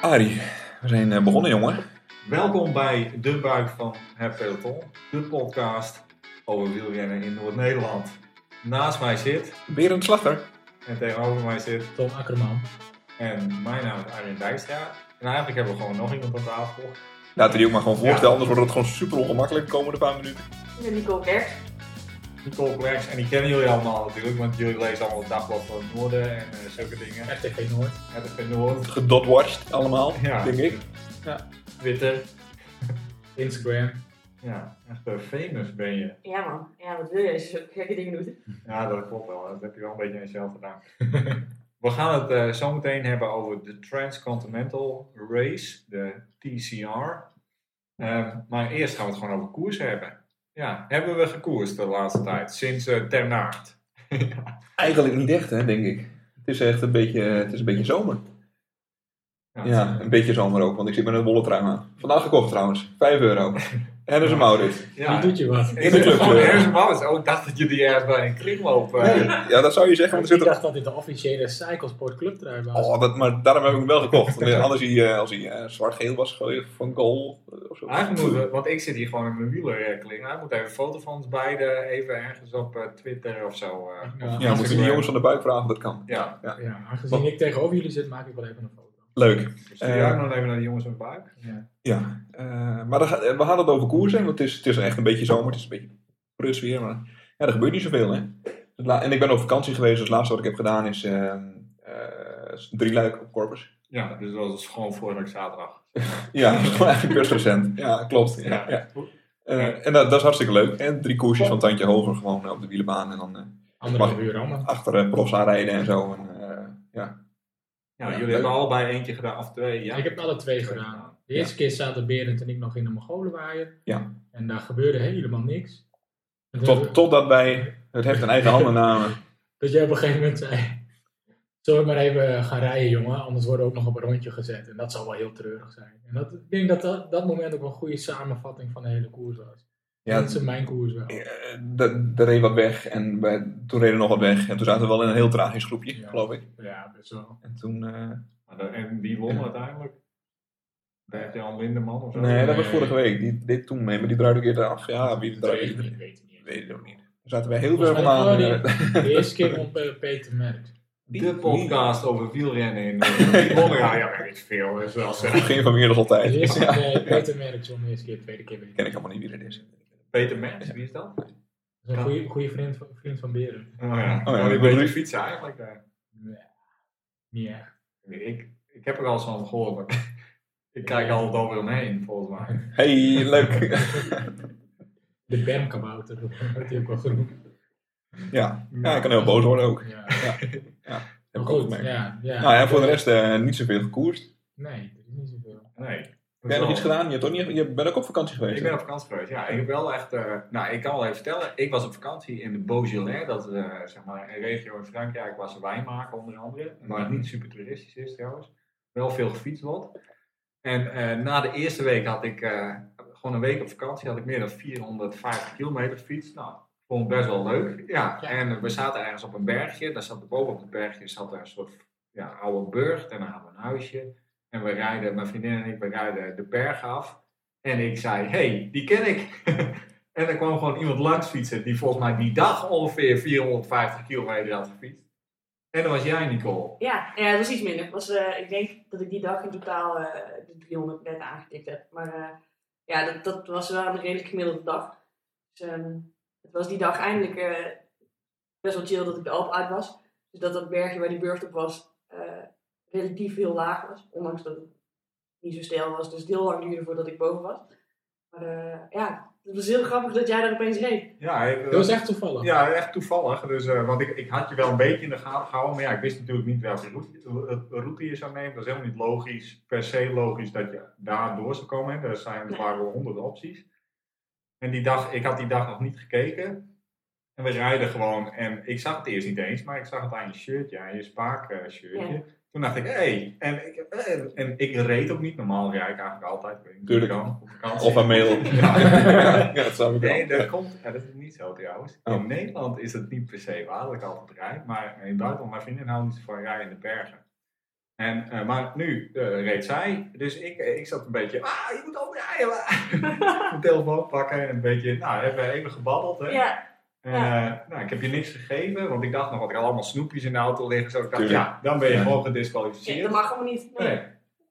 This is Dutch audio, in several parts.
Arie, we zijn eh, begonnen jongen. Welkom bij De Buik van Het Peloton, de podcast over wielrennen in Noord-Nederland. Naast mij zit, Berend Slachter. en tegenover mij zit, Tom Akkerman. en mijn naam is Arjen Dijkstra. En eigenlijk hebben we gewoon nog iemand aan tafel. Laten we die ook maar gewoon voorstellen, anders wordt het gewoon super ongemakkelijk de komende paar minuten. Ik ben Nicole Kerk. Klerks, en die kennen jullie allemaal natuurlijk, want jullie lezen allemaal het Dagblad van het Noorden en eh, zulke dingen. RTV Noord. RTV Noord, Gedotwatched allemaal, Ja. denk ik. Twitter. Instagram. Ja, echt eh, famous ben je. Ja man, ja wat wil je als je gekke dingen doet? Ja, dat klopt wel. Dat heb je wel een beetje aan jezelf gedaan. We gaan het eh, zo meteen hebben over de Transcontinental Race, de TCR. Ehm, maar eerst gaan we het gewoon over koers hebben. Ja, hebben we gekoerst de laatste tijd, sinds uh, Ter Naart. Eigenlijk niet echt, hè, denk ik. Het is echt een beetje, het is een beetje zomer. Ja, een beetje zomer ook, want ik zit met een wollen trui aan. Vandaag gekocht trouwens, 5 euro. En is een Maurits. Ja. Wie doet je wat? In de club. Oh, er is een Maurits. Oh, ik dacht dat je die ergens bij een kringloop... eh, Nee, ja, dat zou je zeggen, want Ik er... dacht dat dit de officiële Cyclesport Club trui was. Oh, dat, maar daarom heb ik hem wel gekocht. Want Anders hij, eh, als hij eh, zwart-geel was gegooid van goal eh, of zo. We, want ik zit hier gewoon in mijn wielerkling. Hij moet even een foto van ons beiden even ergens op eh, Twitter of zo. eh, Ja, Ja, moeten we die jongens van de buik vragen of dat kan. Ja, Ja, aangezien ik tegenover jullie zit, maak ik wel even een foto. Leuk. stuur jij ook nog even naar de jongens van buik? Ja. Ja, eh, maar dan we gaan het over koersen, want het is, het is echt een beetje zomer, het is een beetje pruts weer, maar ja, er gebeurt niet zoveel hè. En ik ben op vakantie geweest, dus het laatste wat ik heb gedaan is eh eh, drie luik op Corpus. Ja, dus dat is gewoon vorige week zaterdag. Ja, eigenlijk best recent. Ja, klopt. Ja, ja. En dat, dat is hartstikke leuk. En drie koersjes van tandje hoger gewoon op de wielenbaan en dan Mag- allemaal. achter uh, profs aanrijden en zo. En, ja. Ja, jullie leuk. hebben allebei eentje gedaan, of twee, ja? Ik heb alle twee gedaan. De eerste keer zaten Berend en ik nog in de Mongolenwaaier. Ja. En daar gebeurde helemaal niks. En Tot, we- totdat wij het heft in eigen handen namen. Dat jij op een gegeven moment zei... Zullen we maar even gaan rijden, jongen? Anders worden we ook nog op een rondje gezet. En dat zal wel heel treurig zijn. En dat, ik denk dat, dat dat moment ook een goede samenvatting van de hele koers was. Ja, dat is mijn koers wel. Eh, de- Er reed wat weg en wij, toen reden nog wat weg. En toen zaten we wel in een heel tragisch groepje, Ja. geloof ik. Ja, best wel. En toen... eh, Maar de- En wie won uiteindelijk? Bert-Jan Lindeman of zo? nee, dat was vorige week. Die deed toen mee, maar die draaide een keer eraf. Ja, wie Dat draaide weet ik niet, weet ik niet. Weet ik ook niet. Daar zaten wij heel vandaan. oh, eh. De eerste keer won Pe- Peter Merks. De podcast over wielrennen in eh, er? Ja, ja, weet ik veel. Wel zeggen. Geen van meer nog altijd. De eerste Ja. nee, Peter Merks won de eerste keer, de tweede keer weet ik Ken niet. ik allemaal niet wie dat is. Peter Mens, wie is dat? Dat is een goede, goede vriend, van, vriend van Beren. Oh ja, Oh ja, oh, weet je- je fietsen eigenlijk. Nee, niet echt. Ik, ik heb er al eens van gehoord, maar ik kijk altijd over hem heen, volgens mij. Hey, leuk. De bermkabouter, wordt hij ook wel genoemd. ja. ja, ik kan heel boos worden ook. Ja. Heb ik Maar ook goed, gemerkt. ja, ja. Nou ja, voor de rest eh, niet zoveel gekoerst. Nee, dat is niet zoveel. Nee. Heb jij nog iets gedaan? Je, hebt niet, je bent ook op vakantie geweest. Ik ben op vakantie geweest, ja. Ik heb wel echt, eh, nou ik kan wel even vertellen, ik was op vakantie in de Beaujolais, dat is eh, zeg maar een regio in Frankrijk waar ze wijn maken onder andere, maar het niet super toeristisch is trouwens. Wel veel gefietst wordt. En eh, na de eerste week had ik, eh, gewoon een week op vakantie, had ik meer dan 450 kilometer gefietst. Nou, vond ik best wel leuk. Ja, Ja. en we zaten ergens op een bergje, daar zat boven op het bergje zat er een soort ja, oude burcht en dan hadden we een huisje. En we rijden, mijn vriendin en ik, we rijden de berg af. En ik zei, hey, die ken ik. en er kwam gewoon iemand langs fietsen die volgens mij die dag ongeveer 450 kilometer had gefietst. En dat was jij, Nicole. Ja, ja, het was iets minder. Was, eh, ik denk dat ik die dag in totaal eh, de 300 net aangetikt heb. Maar eh, ja, dat, dat was wel een redelijk gemiddelde dag. Dus ehm, het was die dag eindelijk best wel chill dat ik de Alp uit was. Dus dat dat bergje waar die burcht op was relatief heel laag was. Ondanks dat het niet zo steil was. Dus het heel lang duurde voordat ik boven was. Maar eh, ja, het was heel grappig dat jij daar opeens reed. Ja, ik- Dat was echt toevallig. Ja, echt toevallig. Dus, eh, want ik, ik had je wel een beetje in de gaten gehouden, maar ja, ik wist natuurlijk niet welke route, route je zou nemen. Dat is helemaal niet logisch, per se logisch dat je daar door zou komen. hè. Er, zijn, er waren wel honderden opties. En die dag, ik had die dag nog niet gekeken. En we rijden gewoon, en ik zag het eerst niet eens, maar ik zag het aan je shirtje, aan je spaak eh, shirtje. Ja. Toen dacht ik, hé, hey. en, ik, en, en ik reed ook niet, normaal rijd ik eigenlijk altijd. Tuurlijk. kan, op vakantie. Of een mail. Ja. ja, dat zou ik Nee, dat komt. Ja, dat is niet zo trouwens. Oh. In Nederland is het niet per se waar dat ik altijd rijd. Maar in het buitenland, mijn vriendin houdt niet zo van rijden in de bergen. En, eh, maar nu eh, reed zij, dus ik, ik zat een beetje, ah, je moet omrijden. Mijn telefoon pakken en een beetje, nou, hebben we even gebabbeld. Hè? Ja, En, eh, nou, ik heb je niks gegeven, want ik dacht nog, wat ik had allemaal snoepjes in de auto liggen. Zo, ik dacht, Tuurlijk. ja, dan ben je Ja. gewoon ja, gedisqualificeerd. dat mag helemaal niet. Nee. Nee.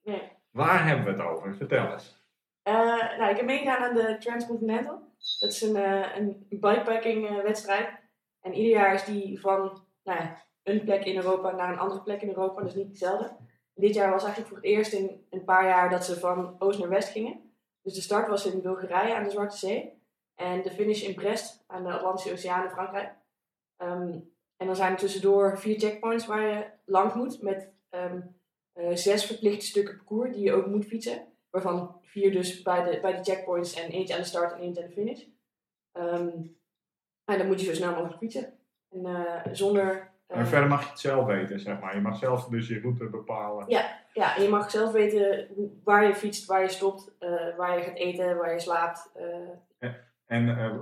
Nee. Waar hebben we het over? Vertel eens. Eh, nou, ik heb meegedaan aan de Transcontinental. Dat is een, eh, een bikepacking eh, wedstrijd. En ieder jaar is die van nou ja, een plek in Europa naar een andere plek in Europa. Dus niet hetzelfde. Dit jaar was eigenlijk voor het eerst in een paar jaar dat ze van oost naar west gingen. Dus de start was in Bulgarije aan de Zwarte Zee. En de finish in Brest aan de Atlantische Oceaan in Frankrijk. Ehm, en dan zijn er tussendoor vier checkpoints waar je langs moet. Met ehm, eh, zes verplichte stukken parcours die je ook moet fietsen. Waarvan vier dus bij de, bij de checkpoints en eentje aan de start en eentje aan de finish. Ehm, en dan moet je zo snel mogelijk fietsen. En eh, zonder... eh, En verder mag je het zelf weten, zeg maar. Je mag zelf dus je route bepalen. Ja, en je mag zelf weten waar je fietst, waar je stopt, waar je gaat eten, waar je slaapt. En eh, eh, eh,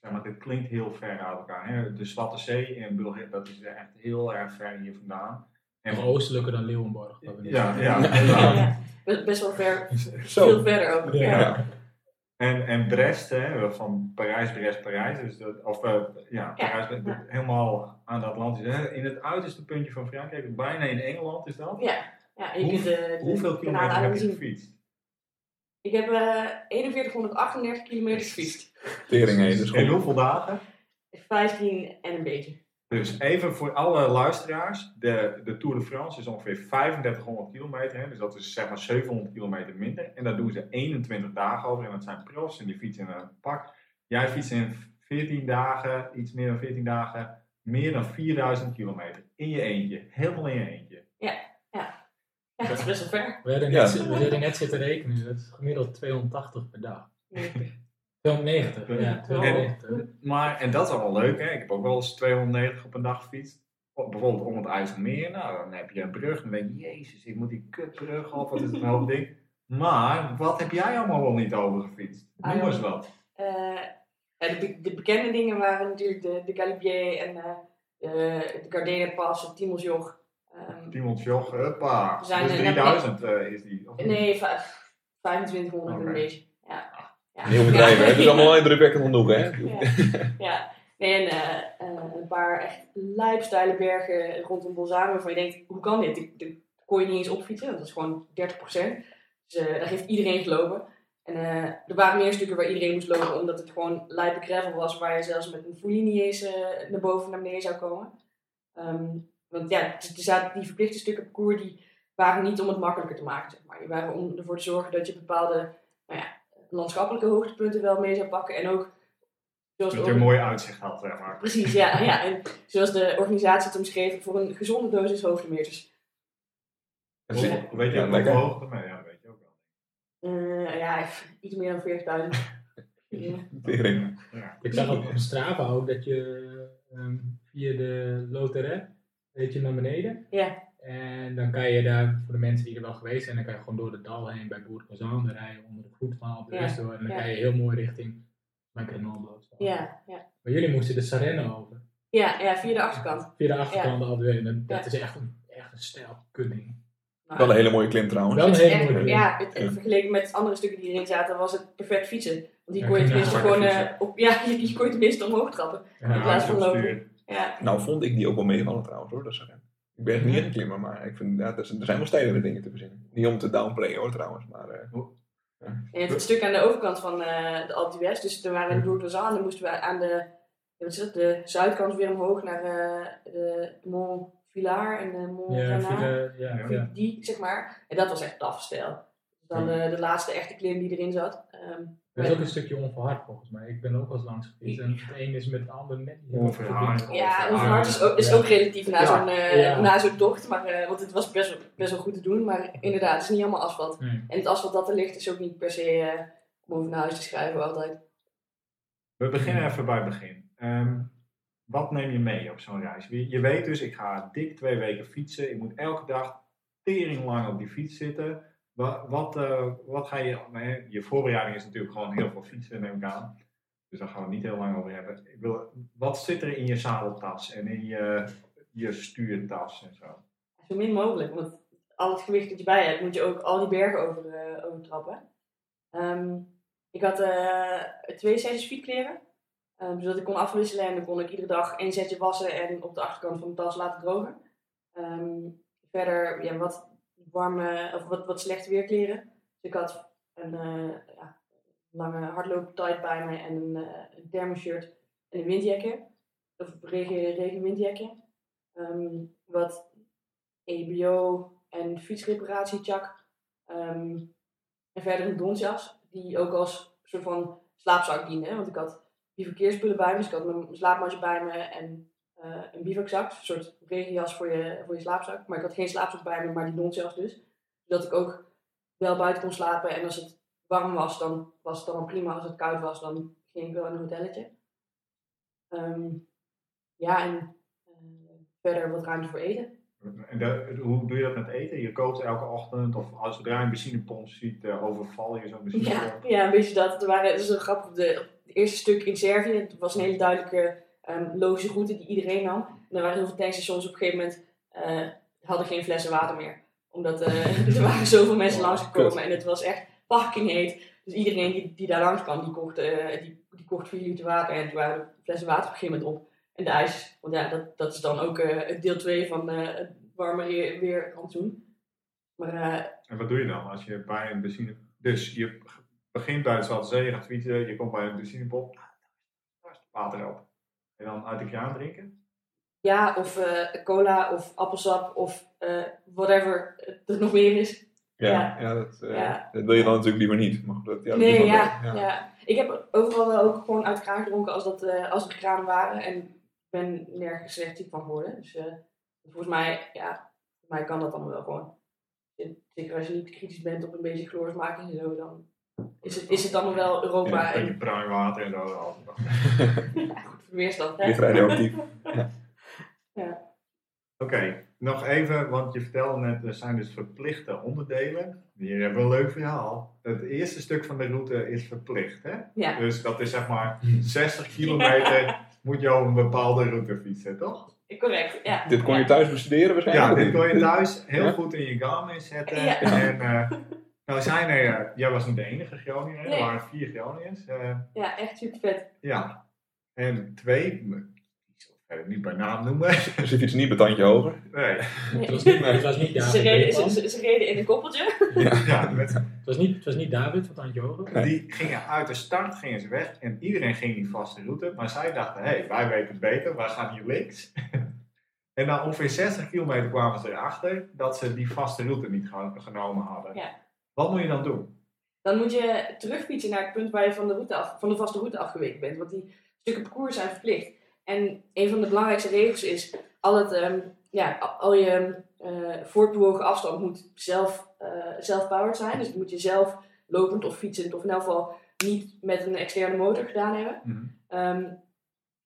zeg maar, dit klinkt heel ver uit elkaar. Hè? De Zwarte Zee in Bulgarije, dat is echt heel erg ver hier vandaan. En, Nog oostelijker dan Leeuwenborg. dat we niet ja, ja, ja, best, wel ver, veel Zo. verder ook. Ja. Ja. En, en Brest, hè, van Parijs, Brest, Parijs. Dus dat, of ja, Parijs, ja. helemaal aan de Atlantische. Hè? In het uiterste puntje van Frankrijk, bijna in Engeland is dat. Ja, ja, je Hoe- kunt de, Hoeveel kilometer heb je gefietst? Ik heb eh 4138 kilometer gefietst. Tering heen. Dus In goed. hoeveel dagen? 15 en een beetje. Dus even voor alle luisteraars, de, de Tour de France is ongeveer 3500 kilometer, hè, dus dat is zeg maar 700 kilometer minder. En daar doen ze 21 dagen over en dat zijn profs en die fietsen in een pak. Jij fietst in 14 dagen, iets meer dan 14 dagen, meer dan 4000 kilometer in je eentje, helemaal in je eentje. Ja, dat is best wel ver. We Ja. net, we net zitten rekenen. Dat is gemiddeld 280 per dag. 290, ja. 290. Maar, en dat is allemaal leuk, hè? ik heb ook wel eens 290 op een dag gefietst. Op- Bijvoorbeeld om het IJsselmeer, nou dan heb je een brug, dan denk je, jezus, ik moet die kutbrug op, wat is het een hoop ding. Maar, wat heb jij allemaal wel niet over gefietst? Ah, Noem ja. eens wat. Eh, ja, de, be- de bekende dingen waren natuurlijk de, de Galibier en eh, de, de Gardena Pass, het Timelsjoch. Timon Joch, huppa. We zijn dus er net 3000 eh, is die. nee, va- 2500 Oké. een beetje. Ja. Ja. Heel bedrijven. hè. Het is allemaal indrukwekkend genoeg, hè? Ja. ja. Nee, en eh, eh, een paar echt lijpsteile bergen rondom Bolzano waarvan je denkt, hoe kan dit? Die kon je niet eens opfietsen, want dat is gewoon 30%. Dus eh, daar heeft iedereen gelopen. En eh, er waren meer stukken waar iedereen moest lopen, omdat het gewoon lijpe gravel was, waar je zelfs met een foelie niet eens naar boven naar beneden zou komen. Ehm, want ja, er zaten die verplichte stukken parcours, die waren niet om het makkelijker te maken, zeg maar. Die waren om ervoor te zorgen dat je bepaalde nou ja, landschappelijke hoogtepunten wel mee zou pakken. En ook, zoals Dat je een mooi uitzicht had, zeg maar. Precies, ja. ja. En zoals de organisatie het omschreven, voor een gezonde dosis hoogtemeters. Hoeveel- Weet je ook hoeveel hoogte? Nee, ja, dat weet je ook wel. Eh, ja, iets meer dan 40.000. Ja. Ik zag op, op Strava ook dat je ehm, via de Loteret weet je naar beneden. Ja. En dan kan je daar, voor de mensen die er wel geweest zijn, dan kan je gewoon door de dal heen bij. Dan rij je onder de voetmaal op de Ja, rest door. En dan ja. kan je heel mooi richting mijn. Ja, ja. Maar jullie moesten de Sarenne over. Ja, ja, via de achterkant. Via de achterkant altijd weer. En dat Ja. is echt een, echt een stijl kutting. Nou, Wel een hele mooie klim trouwens. Wel een hele mooie ja, het, vergeleken met andere stukken die erin zaten, was het perfect fietsen. Want die kon je tenminste gewoon, eh, op, ja, je, kon je tenminste omhoog trappen. In Ja, plaats van op lopen. Ja, Nou vond ik die ook wel meevallen trouwens hoor, dat is. Ik ben niet een klimmer, maar ik vind, ja, er zijn wel steilere dingen te verzinnen. Niet om te downplayen hoor trouwens, maar eh, en het stuk aan de overkant van eh, de Alpe d'Huez, dus toen waren we in Bourg-d'Ozan, dan moesten we aan de, ja, wat is dat, de zuidkant weer omhoog naar eh, de Mont Villard en de Mont ja, de, ja, Ja. ja. die, zeg maar. En dat was echt afstel. Dus dan de, de laatste echte klim die erin zat. Ehm, Er is ook een stukje onverhard volgens mij. Ik ben ook wel eens langs geweest. En het een is met het ander net niet Onverhard. ja, onverhard is ook, is ook relatief na zo'n eh, Ja. na zo'n tocht. Maar, eh, want het was best, wel- best wel goed te doen. Maar inderdaad, het is niet allemaal asfalt. Nee. En het asfalt dat er ligt is ook niet per se eh, om over naar huis te schrijven altijd. We beginnen even bij het begin. Ehm, wat neem je mee op zo'n reis? Je je weet dus, ik ga dik twee weken fietsen. Ik moet elke dag tering lang op die fiets zitten. Wat, wat, eh, wat ga je... Je voorbereiding is natuurlijk gewoon heel veel fietsen, neem ik aan. Dus daar gaan we het niet heel lang over hebben. Ik wil, wat zit er in je zadeltas en in je, je stuurtas en zo? Zo min mogelijk. Want al het gewicht dat je bij hebt, moet je ook al die bergen over, eh, overtrappen. Ehm, ik had eh, twee setjes fietskleren. Um, zodat ik kon afwisselen en dan kon ik iedere dag één setje wassen en op de achterkant van de tas laten drogen. Ehm, verder ja, wat warme of wat, wat slechte weerkleren. Dus ik had een uh, ja, lange hardlooptijd bij me en een, uh, een thermoshirt en een windjakje. Of regen, regen windjakje. Um, wat EBO en fietsreparatiechak. Um, en verder een donsjas, die ook als soort van slaapzak diende. Want ik had die verkeersspullen bij me, dus ik had mijn slaapmasje bij me en uh, een bivakzak, een soort regenjas voor je, voor je slaapzak. Maar ik had geen slaapzak bij me, maar die donsjas dus. Zodat ik ook wel buiten kon slapen en als het warm was, dan was het dan prima. Als het koud was, dan ging ik wel in een hotelletje. Um, ja, en uh, verder wat ruimte voor eten. En de, hoe doe je dat met eten? Je kookt elke ochtend of als je een benzinepomp ziet, uh, overval je zo'n benzinepomp? Ja, ja, een beetje dat. Het waren, het is een grappig. De, het eerste stuk in Servië, het was een hele duidelijke um, logische route die iedereen nam. En er waren heel veel tankstations op een gegeven moment uh, hadden geen flessen water meer. Omdat uh, er waren zoveel mensen langsgekomen en het was echt fucking heet. Dus iedereen die, die daar langs kwam, die kocht, uh, die, die kocht 4 liter water en toen waren de flessen water op een gegeven moment op. En de ijs, want ja, dat, dat is dan ook deel 2 van het warme weer, rantsoen. Maar, en wat doe je dan als je bij een benzine... Dus je begint bij Zwarte Zee, je gaat fietsen, je komt bij een benzinepomp. Water op. En dan uit de kraan drinken? Ja, of uh, cola of appelsap of uh, whatever er nog meer is. Ja, ja. ja, dat, uh, ja. dat, wil je dan natuurlijk liever niet. Maar dat, ja, nee, ja, ja. ja. Ik heb overal wel ook gewoon uit de kraan gedronken als, dat, als er kranen waren. En ik ben nergens slecht ziek van geworden. Dus volgens mij, ja, voor mij kan dat allemaal wel gewoon. Zeker als je niet kritisch bent op een beetje chloorsmaking en zo, dan is het, is het dan nog wel Europa. Ja, een beetje bruin water en zo. weerstand. Hè? Ligt radioactief. ja. ja. Oké, okay, nog even, want je vertelde net, er zijn dus verplichte onderdelen. Hier hebben we een leuk verhaal. Het eerste stuk van de route is verplicht, hè? Ja. Dus dat is zeg maar 60 kilometer moet je over een bepaalde route fietsen, toch? Correct, ja. Dit kon je thuis bestuderen waarschijnlijk? Ja, dit kon je thuis heel ja. goed in je Garmin zetten. Ja. En uh, nou zijn er, jij was niet de enige Groninger, nee. er waren vier Groningers. Uh, ja, echt super vet. Ja, en twee, ik zal het verder niet bij naam noemen. Er zit iets niet betandje hoger. Nee. nee. Het was niet, het was niet David. Ze reden, ze, ze reden in een koppeltje. Ja, ja met, het, was niet, het was niet David van Tandje Hoger. Nee. Die gingen uit de start gingen ze weg en iedereen ging die vaste route. Maar zij dachten, hé, hey, wij weten het beter, wij gaan hier links. En na ongeveer 60 kilometer kwamen ze erachter dat ze die vaste route niet genomen hadden. Ja. Wat moet je dan doen? Dan moet je terugfietsen naar het punt waar je van de, route af, van de vaste route afgeweken bent. Want die stukken parcours zijn verplicht. En een van de belangrijkste regels is, al, het, um, ja, al je uh, voortbewogen afstand moet zelf, uh, zelf-powered zijn. Dus dat moet je zelf lopend of fietsend of in elk geval niet met een externe motor gedaan hebben. Mm -hmm. um,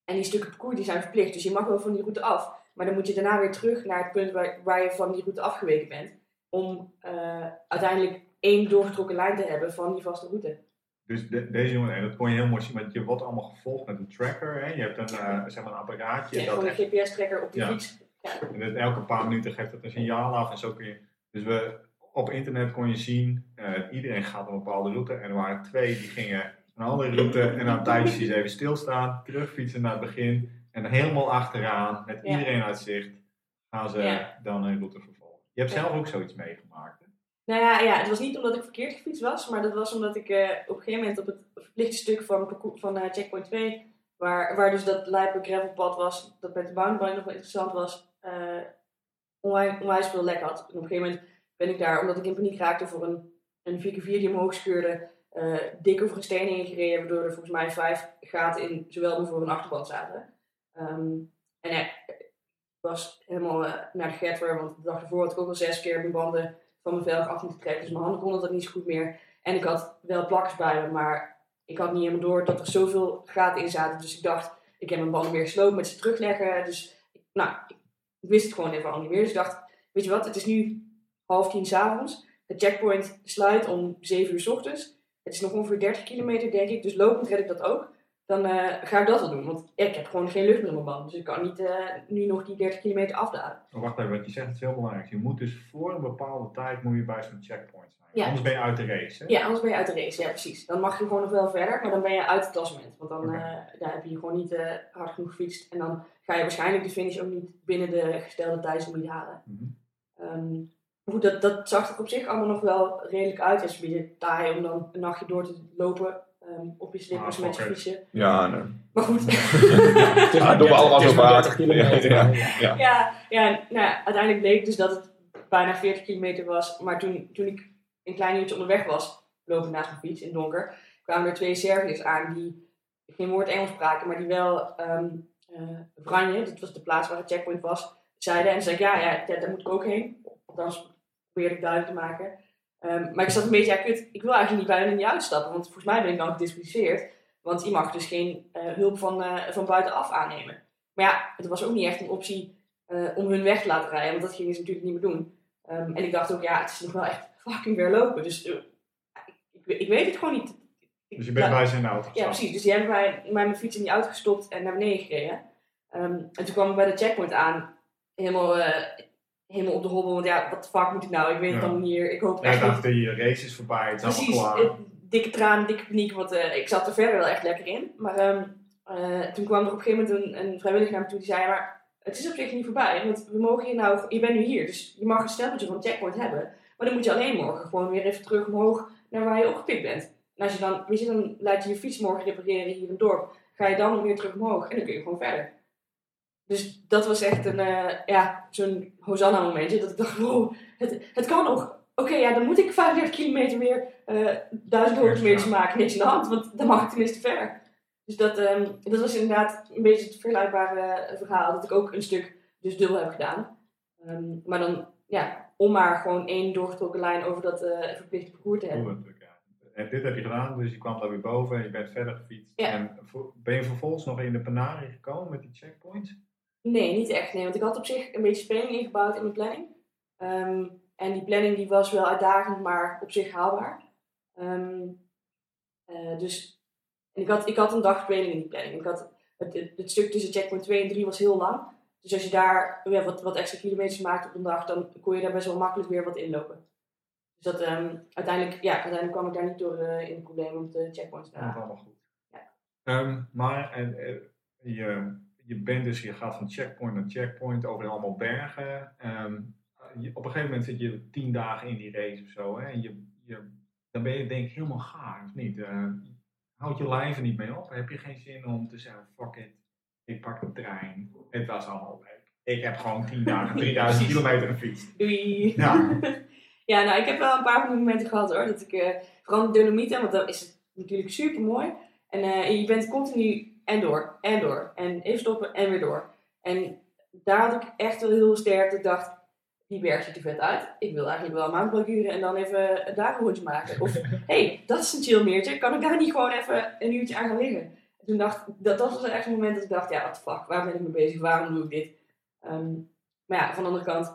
en die stukken parcours die zijn verplicht. Dus je mag wel van die route af. Maar dan moet je daarna weer terug naar het punt waar, waar je van die route afgeweken bent. Om uh, uiteindelijk één doorgetrokken lijn te hebben van die vaste route. Dus de, deze jongen, en dat kon je heel mooi zien, want je wordt allemaal gevolgd met een tracker. Hè? Je hebt een, uh, zeg maar een apparaatje. Ja, gewoon een GPS-tracker op de ja. fiets. Ja. En elke paar minuten geeft het een signaal af en zo kun je... Dus we, op internet kon je zien, uh, iedereen gaat een bepaalde route. En er waren twee die gingen een andere route en na een tijdje even stilstaan, terugfietsen naar het begin. En helemaal achteraan, met Ja. iedereen uit zicht, gaan ze dan een route vervolgen. Je hebt zelf ook zoiets meegemaakt. Nou ja, ja, het was niet omdat ik verkeerd gefietst was, maar dat was omdat ik eh, op een gegeven moment op het verplichte stuk van, van eh, Checkpoint 2, waar, waar dus dat lijpe gravelpad was, dat met de boundbike nog wel interessant was, eh onwijs, veel lek had. En op een gegeven moment ben ik daar, omdat ik in paniek raakte voor een, een 4x4 die omhoog scheurde, eh, dik over een steen heen waardoor er volgens mij vijf gaten in zowel mijn voor- en achterband zaten. Ehm, en ik was helemaal naar de getver, want de dag ervoor had ik ook al zes keer mijn banden van mijn velg af moeten trekken. Dus mijn handen konden dat niet zo goed meer. En ik had wel plakkers bij me, maar ik had niet helemaal door dat er zoveel gaten in zaten. Dus ik dacht, ik heb mijn banden weer gesloopt met ze terugleggen. Dus nou, ik wist het gewoon even al niet meer. Dus ik dacht, weet je wat, het is nu half tien s'avonds. De checkpoint sluit om 7 uur s ochtends. Het is nog ongeveer 30 kilometer, denk ik. Dus lopend red ik dat ook. Dan eh, ga ik dat wel doen. Want ik heb gewoon geen lucht meer in mijn band. Dus ik kan niet eh, nu nog die 30 kilometer afdalen. Oh, wacht even, wat je zegt is heel belangrijk. Je moet dus voor een bepaalde tijd moet je bij zo'n checkpoint zijn. Ja. Anders ben je uit de race. Hè? Ja, anders ben je uit de race. Ja, precies. Dan mag je gewoon nog wel verder, maar dan ben je uit het klassement. Want dan eh, daar heb je gewoon niet hard genoeg gefietst. En dan ga je waarschijnlijk de finish ook niet binnen de gestelde tijdsgebied halen. Ehm, maar goed, dat, dat zag er op zich allemaal nog wel redelijk uit. Het is een beetje taai om dan een nachtje door te lopen ehm, op je slippers Ah, met fietsje. Ja, nee. Maar goed, Ja, doen we 30 allemaal zo vaak. 30 kilometer. Ja, Ja. ja, ja nou ja, uiteindelijk bleek dus dat het bijna 40 kilometer was. Maar toen, toen ik een klein uurtje onderweg was, lopen naast mijn fiets in het donker, kwamen er twee Serviërs aan die geen woord Engels spraken, maar die wel ehm eh, Vranje, dat was de plaats waar het checkpoint was, zeiden. En zei ik, ja, ja, ja, daar moet ik ook heen. Althans, probeerde ik duidelijk te maken. Ehm, maar ik zat een beetje, ja, kut, ik wil eigenlijk niet bij hen niet uitstappen, want volgens mij ben ik dan gedisqualificeerd. Want je mag dus geen eh, hulp van, eh, van buitenaf aannemen. Maar ja, het was ook niet echt een optie eh, om hun weg te laten rijden, want dat gingen ze natuurlijk niet meer doen. Ehm, en ik dacht ook, ja, het is nog wel echt fucking weer lopen. Dus eh, ik, ik weet het gewoon niet. Ik- Dus je bent ja, bij zijn auto ja, precies. Dus die hebben mij, mij mijn fiets in die auto gestopt en naar beneden gereden. Ehm, en toen kwam ik bij de checkpoint aan, helemaal, helemaal op de hobbel. Want ja, wat fuck moet ik nou? Ik weet het dan niet hier. Ik hoop echt dacht, die race is voorbij, het is Precies. allemaal klaar. dikke traan, dikke paniek. Want eh, ik zat er verder wel echt lekker in. Maar ehm, eh, toen kwam er op een gegeven moment een, een vrijwilliger naar me toe die zei... Maar het is op zich niet voorbij. Want we mogen hier nou... Je bent nu hier. Dus je mag een stempeltje van checkpoint hebben. Maar dan moet je alleen morgen gewoon weer even terug omhoog naar waar je opgepikt bent. En als je dan, weet je, dan laat je je fiets morgen repareren hier in het dorp. Ga je dan weer terug omhoog en dan kun je gewoon verder. Dus dat was echt een, eh, ja, zo'n Hosanna momentje. Dat ik dacht, wow, het, het kan nog. Oké, ja, dan moet ik 35 kilometer weer eh duizend hoogtemeters maken. Niks aan de hand, want dan mag ik tenminste verder. Dus dat, ehm, dat was inderdaad een beetje het vergelijkbare eh, verhaal. Dat ik ook een stuk dus dubbel heb gedaan. Ehm, maar dan, ja, om maar gewoon één doorgetrokken lijn over dat eh, verplichte parcours te hebben. En dit heb je gedaan, dus je kwam daar weer boven en je bent verder gefietst. Ja. En ben je vervolgens nog in de Panari gekomen met die checkpoints? Nee, niet echt. Nee, want ik had op zich een beetje speling ingebouwd in mijn planning. Ehm, en die planning die was wel uitdagend, maar op zich haalbaar. Ehm, eh, dus ik, had, ik had een dag speling in die planning. Ik had, het, het, het stuk tussen checkpoint 2 en 3 was heel lang. Dus als je daar ja, wat, wat extra kilometers maakt op een dag, dan kon je daar best wel makkelijk weer wat inlopen. Dus dat, ehm, uiteindelijk, ja, uiteindelijk kwam ik daar niet door eh, in het probleem om de checkpoints te halen. allemaal goed. Ja. Maar en, eh, je, je bent dus, je gaat van checkpoint naar checkpoint over allemaal bergen. Ehm, je- op een gegeven moment zit je tien dagen in die race of zo. Hè, en je, je, dan ben je denk ik helemaal gaar, of niet? Eh houd je lijf er niet mee op? Heb je geen zin om te zeggen, fuck it, ik pak de trein. Het was allemaal leuk. Ik heb gewoon tien dagen, 3000 Precies. kilometer gefietst. Doei! Ja. Ja, nou, ik heb wel een paar van die momenten gehad hoor. Dat ik, eh, vooral de Dolomieten, want dan is het natuurlijk super mooi. En eh, je bent continu en door, en door. En even stoppen en weer door. En daar had ik echt wel heel sterk dat ik dacht, die berg ziet er vet uit. Ik wil eigenlijk wel een maandblokkuren en dan even een daar een rondje maken. Of, hé, hey, dat is een chill meertje. Kan ik daar niet gewoon even een uurtje aan gaan liggen? En toen dacht ik, dat, dat was echt een moment dat ik dacht, ja, what the fuck, waar ben ik mee bezig? Waarom doe ik dit? Ehm, maar ja, van de andere kant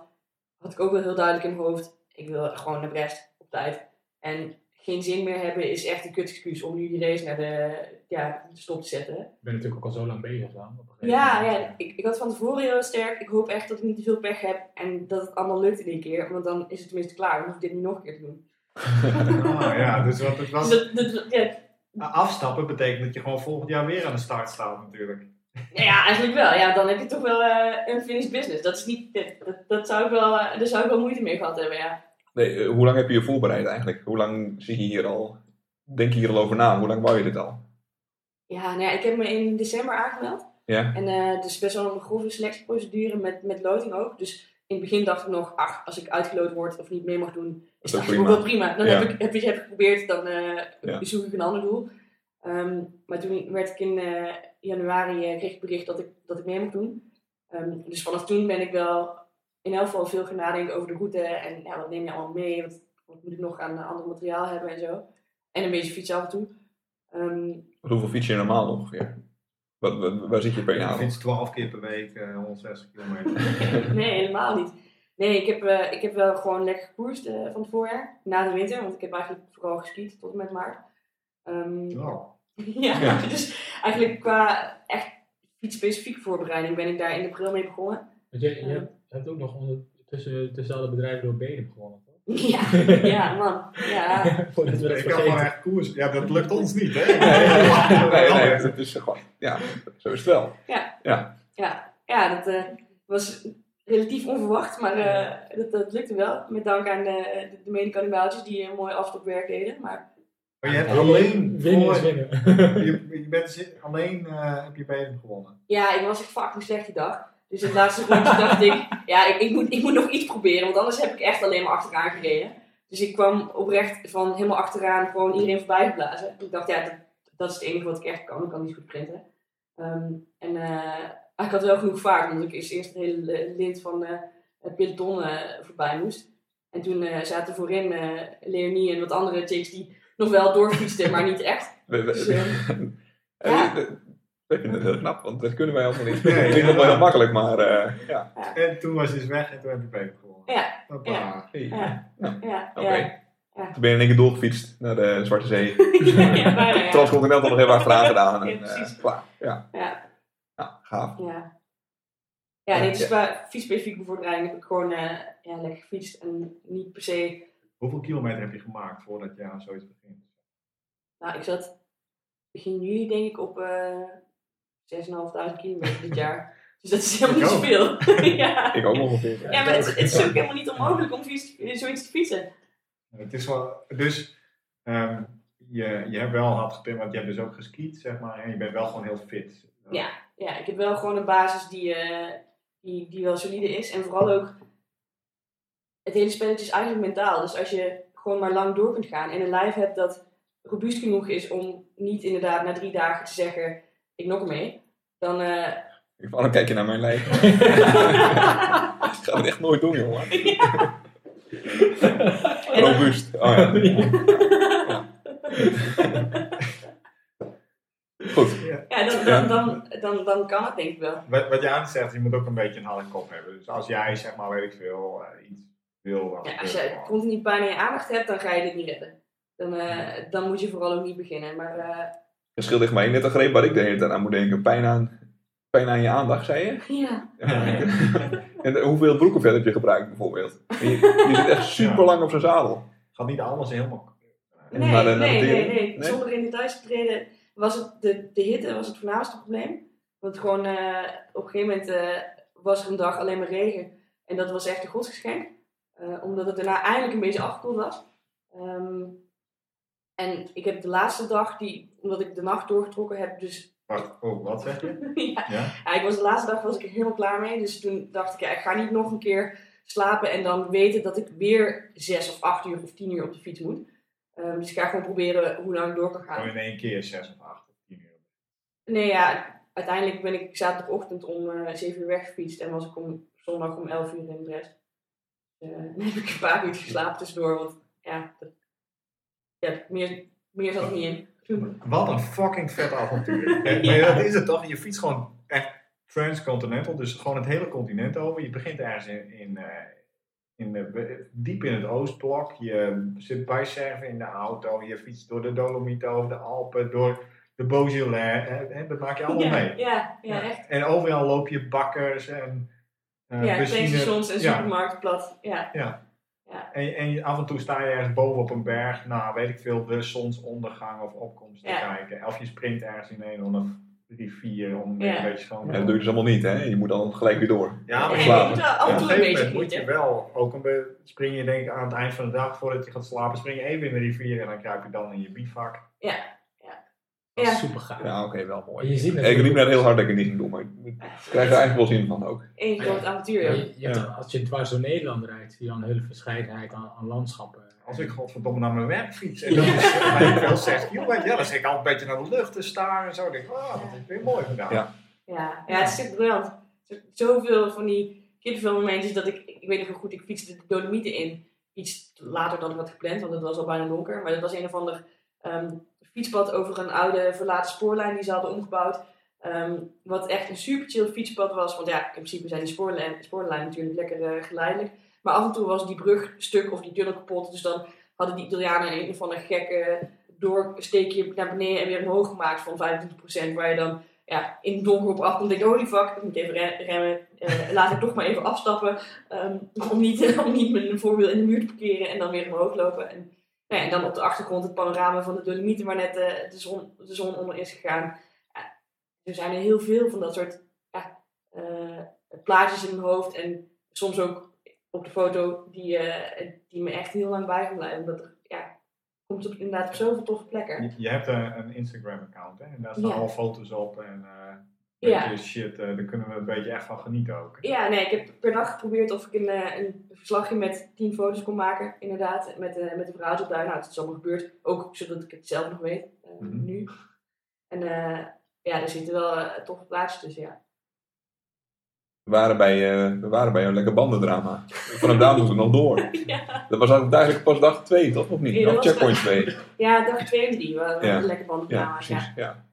had ik ook wel heel duidelijk in mijn hoofd, ik wil gewoon naar Brest op tijd. En geen zin meer hebben is echt een kut excuus om nu die race naar de, ja, stop te zetten. Ik ben natuurlijk ook al zo lang bezig dan. op een gegeven Ja, moment. ja ik, ik had van tevoren heel sterk. Ik hoop echt dat ik niet te veel pech heb en dat het allemaal lukt in één keer. Want dan is het tenminste klaar. Dan hoef ik dit niet nog een keer te doen. Ah, ja, dus wat het was, Dus dat, dat, ja, afstappen betekent dat je gewoon volgend jaar weer aan de start staat natuurlijk. ja, eigenlijk wel. Ja, dan heb je toch wel eh, een finished business. Dat, is niet, dat, dat, zou ik wel, eh, daar zou ik wel moeite mee gehad hebben, ja. Nee, eh, hoe lang heb je je voorbereid eigenlijk? Hoe lang zie je hier al? Denk je hier al over na? Hoe lang wou je dit al? Ja, nou ja, ik heb me in december aangemeld. Ja? En eh het is best wel een grove selectieprocedure met, met loting ook. Dus in het begin dacht ik nog, ach, als ik uitgeloot word of niet mee mag doen, is ook dat eigenlijk wel prima. prima. Dan Ja. heb, ik, heb, ik, geprobeerd, dan Ja. zoek ik een ander doel. Ehm, maar toen werd ik in januari, kreeg ik bericht dat ik, dat ik mee mocht doen. Ehm, dus vanaf toen ben ik wel in elk geval veel gaan nadenken over de route. En ja, wat neem je allemaal mee? Wat, wat moet ik nog aan eh, ander materiaal hebben en zo. En een beetje fietsen af en toe. Ehm, Hoeveel fiets je normaal ongeveer? Wat, wat- waar zit je per jaar? fietst 12 keer per week, eh 160 kilometer. nee, helemaal niet. Nee, ik heb, eh, ik heb wel gewoon lekker gekoerst eh, van het voorjaar. Na de winter, want ik heb eigenlijk vooral geskiet tot en met maart. Ehm, Wow. Ja, Ja. dus eigenlijk qua echt fietsspecifieke voorbereiding ben ik daar in april mee begonnen. Want je, je, hebt, je hebt ook nog ondertussen tussen alle bedrijven door Benum gewonnen, toch? Ja, ja man. Ja. Voordat we dat Ik kan gewoon echt koers. Ja, dat lukt ons niet, hè? Nee, nee, het is gewoon, ja, zo is het wel. Ja, ja dat eh, was relatief onverwacht, maar eh, dat, dat lukte wel. Met dank aan de, de, de medekannibaaltjes die een mooi afstopwerk deden. Maar Maar je hebt alleen Winnen voor, winnen. je, je bent alleen eh, heb je bij hem gewonnen. ja, ik was echt fucking slecht die dag. Dus het laatste rondje dacht ik, ja, ik, ik, moet, ik moet nog iets proberen, want anders heb ik echt alleen maar achteraan gereden. Dus ik kwam oprecht van helemaal achteraan gewoon iedereen voorbij geblazen. Ik dacht, ja, dat, dat is het enige wat ik echt kan. Ik kan niet goed printen. Ehm, en eh, ik had wel genoeg vaart, omdat ik eerst eerst het hele lint van eh, het peloton eh, voorbij moest. En toen zaten voorin Leonie en wat andere chicks die nog wel doorfietsten, maar niet echt. Dus, eh, en ja. We vinden het heel knap, want dat kunnen wij allemaal niet. Nee, Het klinkt wel heel makkelijk, maar eh, ja. En toen was je dus weg en toen heb je beter gewonnen. Ja, Hoppa. ja. Hey. ja, ja, Oké. ja. Toen ben je in één keer doorgefietst naar de Zwarte Zee. ja, bijna, ja. Transcontinental nog even achteraan gedaan. Ja, En, eh, precies. klaar. Ja, Ja. ja, gaaf. Ja. Ja, nee, dus qua fietsspecifieke voorbereiding heb ik gewoon eh, ja, lekker gefietst en niet per se. Hoeveel kilometer heb je gemaakt voordat je aan zoiets begint? Nou, ik zat begin juli denk ik op eh 6.500 kilometer dit jaar. Dus dat is helemaal Ik niet zoveel. ja. Ik ook ongeveer. ja, maar het, het is ook helemaal niet onmogelijk om zoiets te fietsen. Het is wel, dus ehm, je, je hebt wel hard gepind, want je hebt dus ook geskiet, zeg maar, en je bent wel gewoon heel fit. Ja. Ja, ik heb wel gewoon een basis die, eh, die, die wel solide is. En vooral ook, het hele spelletje is eigenlijk mentaal. Dus als je gewoon maar lang door kunt gaan en een lijf hebt dat robuust genoeg is om niet inderdaad na drie dagen te zeggen, ik nok ermee. Dan, eh, dan kijk je naar mijn lijf. Ik ga het echt nooit doen, jongen. en dan- Robuust. Oh ja. Goed. ja, dan, dan, dan, dan, dan kan het denk ik wel. Wat, wat Jaan zegt, je moet ook een beetje een harde kop hebben. Dus als jij, zeg maar, weet ik veel, eh, iets wil. dan Ja, als je continu pijn in je aandacht hebt, dan ga je dit niet redden. Dan, eh, dan moet je vooral ook niet beginnen. Maar eh, Het scheelt echt maar net een greep waar ik de hele tijd aan moet denken. Pijn aan, pijn aan je aandacht, zei je? ja, En de- hoeveel broekenvet heb je gebruikt bijvoorbeeld? En Je, je zit echt super lang op zijn zadel. gaat niet alles helemaal. Nee, Maar de- nee, de- nee, nee, nee? Zonder in details te treden was het de, de hitte was het voornaamste probleem. Want gewoon eh, op een gegeven moment eh, was er een dag alleen maar regen. En dat was echt een godsgeschenk. Eh, omdat het daarna eindelijk een beetje afgekoeld was. Ehm, en ik heb de laatste dag, die, omdat ik de nacht doorgetrokken heb, dus Wacht, oh, wat zeg je? ja, Ja? ja, ik was de laatste dag was ik er helemaal klaar mee. Dus toen dacht ik, ja, ik ga niet nog een keer slapen en dan weten dat ik weer zes of acht uur of tien uur op de fiets moet. Ehm, dus ik ga gewoon proberen hoe lang ik door kan gaan. Gewoon in één keer zes of acht of tien uur. Nee, ja, uiteindelijk ben ik zaterdagochtend om eh 7 uur weggefietst en was ik om zondag om 11 uur in Brest. Dus, eh, dan heb ik een paar uur geslapen tussendoor, want ja, dat, ja meer, meer zat niet in. Wat een fucking vet avontuur. En- Maar ja, dat is het toch? Je fietst gewoon echt transcontinental, dus gewoon het hele continent over. Je begint ergens in, in, eh, in de, diep in het Oostblok. Je zit bijserven in de auto. Je fietst door de Dolomieten, over de Alpen, door de Beaujolais. hè, hè, Dat maak je allemaal ja, mee. ja, ja, echt. En overal loop je bakkers en eh Ja, tankstations en ja. supermarkten plat. Ja, Ja. Ja. En, en af en toe sta je ergens boven op een berg, nou weet ik veel, de zonsondergang of opkomst te Ja. kijken. Of je sprint ergens in een of rivier om Ja. een beetje schoon Ja, dat doe je dus allemaal niet, hè? Je moet dan gelijk weer door. Ja, maar je moet wel af op en een toe een gegeven beetje moment moet je wel, ook een beetje, spring je denk ik aan het eind van de dag voordat je gaat slapen, spring je even in de rivier en dan kruip je dan in je bivak. Is Ja. super gaaf. Ja, oké, wel mooi. Je ziet ik natuurlijk riep net ook- heel hard dat ik het niet ging doen, maar ik krijg er eigenlijk wel zin van ook. Eén groot avontuur, Ja, je- je hebt- Als je dwars door Nederland rijdt, zie je al een hele verscheidenheid aan, aan landschappen. Als ik godverdomme naar mijn werk fiets en dat is ik wel 6 kilometer, ja, dan zit ik al een beetje naar de lucht te staren en zo. Dan denk ik, oh, dat is weer mooi gedaan. Ja. Ja, ja, het is echt briljant. Zoveel van die kippenvelmomentjes dat ik, ik weet nog goed, ik fietste de Dolomieten in. Iets later dan ik had gepland, want het was al bijna donker. Maar dat was een of ander ehm, fietspad over een oude verlaten spoorlijn die ze hadden omgebouwd. Ehm, wat echt een super chill fietspad was. Want ja, in principe zijn die spoorlijn, spoorlijnen natuurlijk lekker eh, geleidelijk. Maar af en toe was die brug stuk of die tunnel kapot. Dus dan hadden die Italianen een of andere gekke doorsteekje naar beneden en weer omhoog gemaakt van 25%. Waar je dan ja, in het donker op afkomt en denk holy fuck, ik moet even re- remmen. Eh, laat ik toch maar even afstappen. ehm, om, niet, om niet mijn in de muur te parkeren en dan weer omhoog lopen. En, nou ja, en dan op de achtergrond het panorama van de Dolomieten waar net eh, de, zon, de zon onder is gegaan. Ja, er zijn er heel veel van dat soort ja, eh, plaatjes in mijn hoofd. En soms ook op de foto die, eh, die me echt heel lang bij gaan blijven. Omdat er, ja, komt op, inderdaad op zoveel toffe plekken. Je, je hebt een, een Instagram-account, hè? En daar staan al foto's op en Ja. shit. eh, daar kunnen we een beetje echt van genieten ook. Ja, nee, ik heb per dag geprobeerd of ik een, eh, een verslagje met tien foto's kon maken, inderdaad. Met, eh met de verhaaltjes op daar. Nou, het is allemaal gebeurd. Ook zodat ik het zelf nog weet, eh, Mhm. nu. En eh, ja, er zitten wel eh, toffe plaatjes tussen, ja. We waren bij, eh, we waren bij een lekker bandendrama. Vanaf daar moesten we nog door. ja. Dat was eigenlijk pas dag 2, toch? Of niet? Was- checkpoint 2. ja, dag twee en drie waren Ja. ja. lekker banden Ja, drama's, ja. precies. Ja.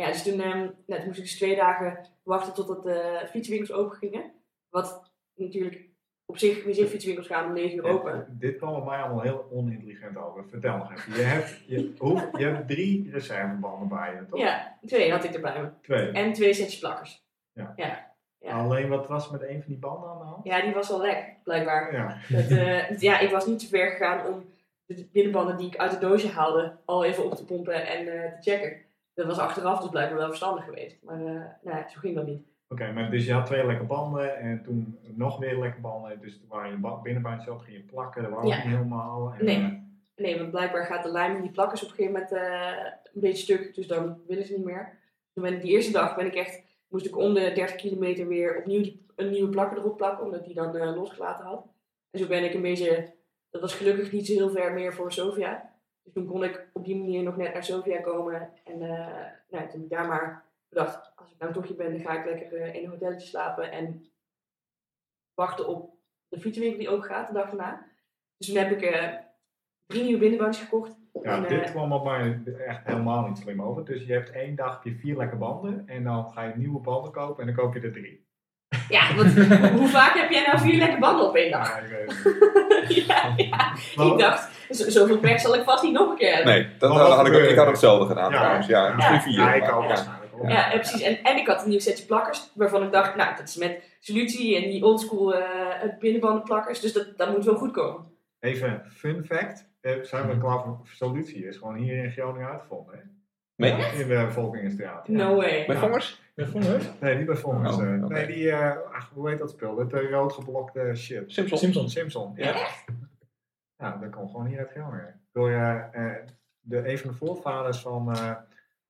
Ja, dus toen, ehm, nou, toen moest ik dus twee dagen wachten totdat de fietswinkels open gingen. Wat natuurlijk op zich, wie zegt fietswinkels gaan om 9 uur Ja, open. dit kwam op mij allemaal heel onintelligent over. Vertel nog even. Je hebt, je, hoe, je hebt drie reservebanden bij je, toch? Ja, twee had ik erbij me. Twee. En twee setjes plakkers. Ja. Ja, ja. Alleen wat was met een van die banden aan de hand? Ja, die was wel lek, blijkbaar. Ja. Dat, eh, ja, ik was niet zo ver gegaan om de binnenbanden die ik uit het doosje haalde al even op te pompen en eh, te checken. Dat was achteraf dus blijkbaar wel verstandig geweest. Maar eh, nee, zo ging dat niet. Oké, maar dus je had twee lekke banden en toen nog meer lekke banden. Dus toen waren je ba- binnenbandjes op, ging je plakken. Dat ook Ja. niet helemaal. En, Nee. eh, Nee, want blijkbaar gaat de lijm in die plakkers op een gegeven moment eh, een beetje stuk. Dus dan willen ze niet meer. Toen ben ik die eerste dag ben ik echt, moest ik om de 30 kilometer weer opnieuw die, een nieuwe plakker erop plakken. Omdat die dan losgelaten had. En zo ben ik een beetje, dat was gelukkig niet zo heel ver meer voor Sofia. Dus toen kon ik op die manier nog net naar Sofia komen. En eh, nou, toen ik daar maar bedacht, als ik nou toch hier ben, dan ga ik lekker eh, in een hotelletje slapen. En wachten op de fietsenwinkel die ook gaat de dag daarna. Dus toen heb ik eh, drie nieuwe binnenbandjes gekocht. ja, En, dit kwam op mij echt helemaal niet slim over. Dus je hebt één dag heb je vier lekke banden en dan ga je nieuwe banden kopen en dan koop je er drie. Ja, want hoe- vaak heb jij nou vier lekker banden op één dag? Ja, ik weet het. ja, Ik dacht, zoveel pech zal ik vast niet nog een keer hebben. Nee, dat, Maar had ik, gebeurde ik had hetzelfde gedaan Ja. trouwens. Ja, Ja. misschien vier. Ja, ik maar- ook ja. waarschijnlijk ook. Ja, en precies. En, en ik had een nieuw setje plakkers, waarvan ik dacht, nou, dat is met solutie en die oldschool eh binnenbandenplakkers, dus dat, dat moet wel goed komen. Even fun fact. eh, Zijn we klaar voor solutie? Is gewoon hier in Groningen uitgevonden. Hè? Nee, In de Volkingenstraat. Ja. No way. met vongers? Met Vongers? Nee, niet bij Vongens. Oh, eh. Nee, die, eh, ach, hoe heet dat spel? Het uh, rood geblokte shit. Simpson. Simpsons. Simpson. Ja. Ja, dat komt gewoon hier uit Groningen. Door eh, de, een van de voorvaders van eh,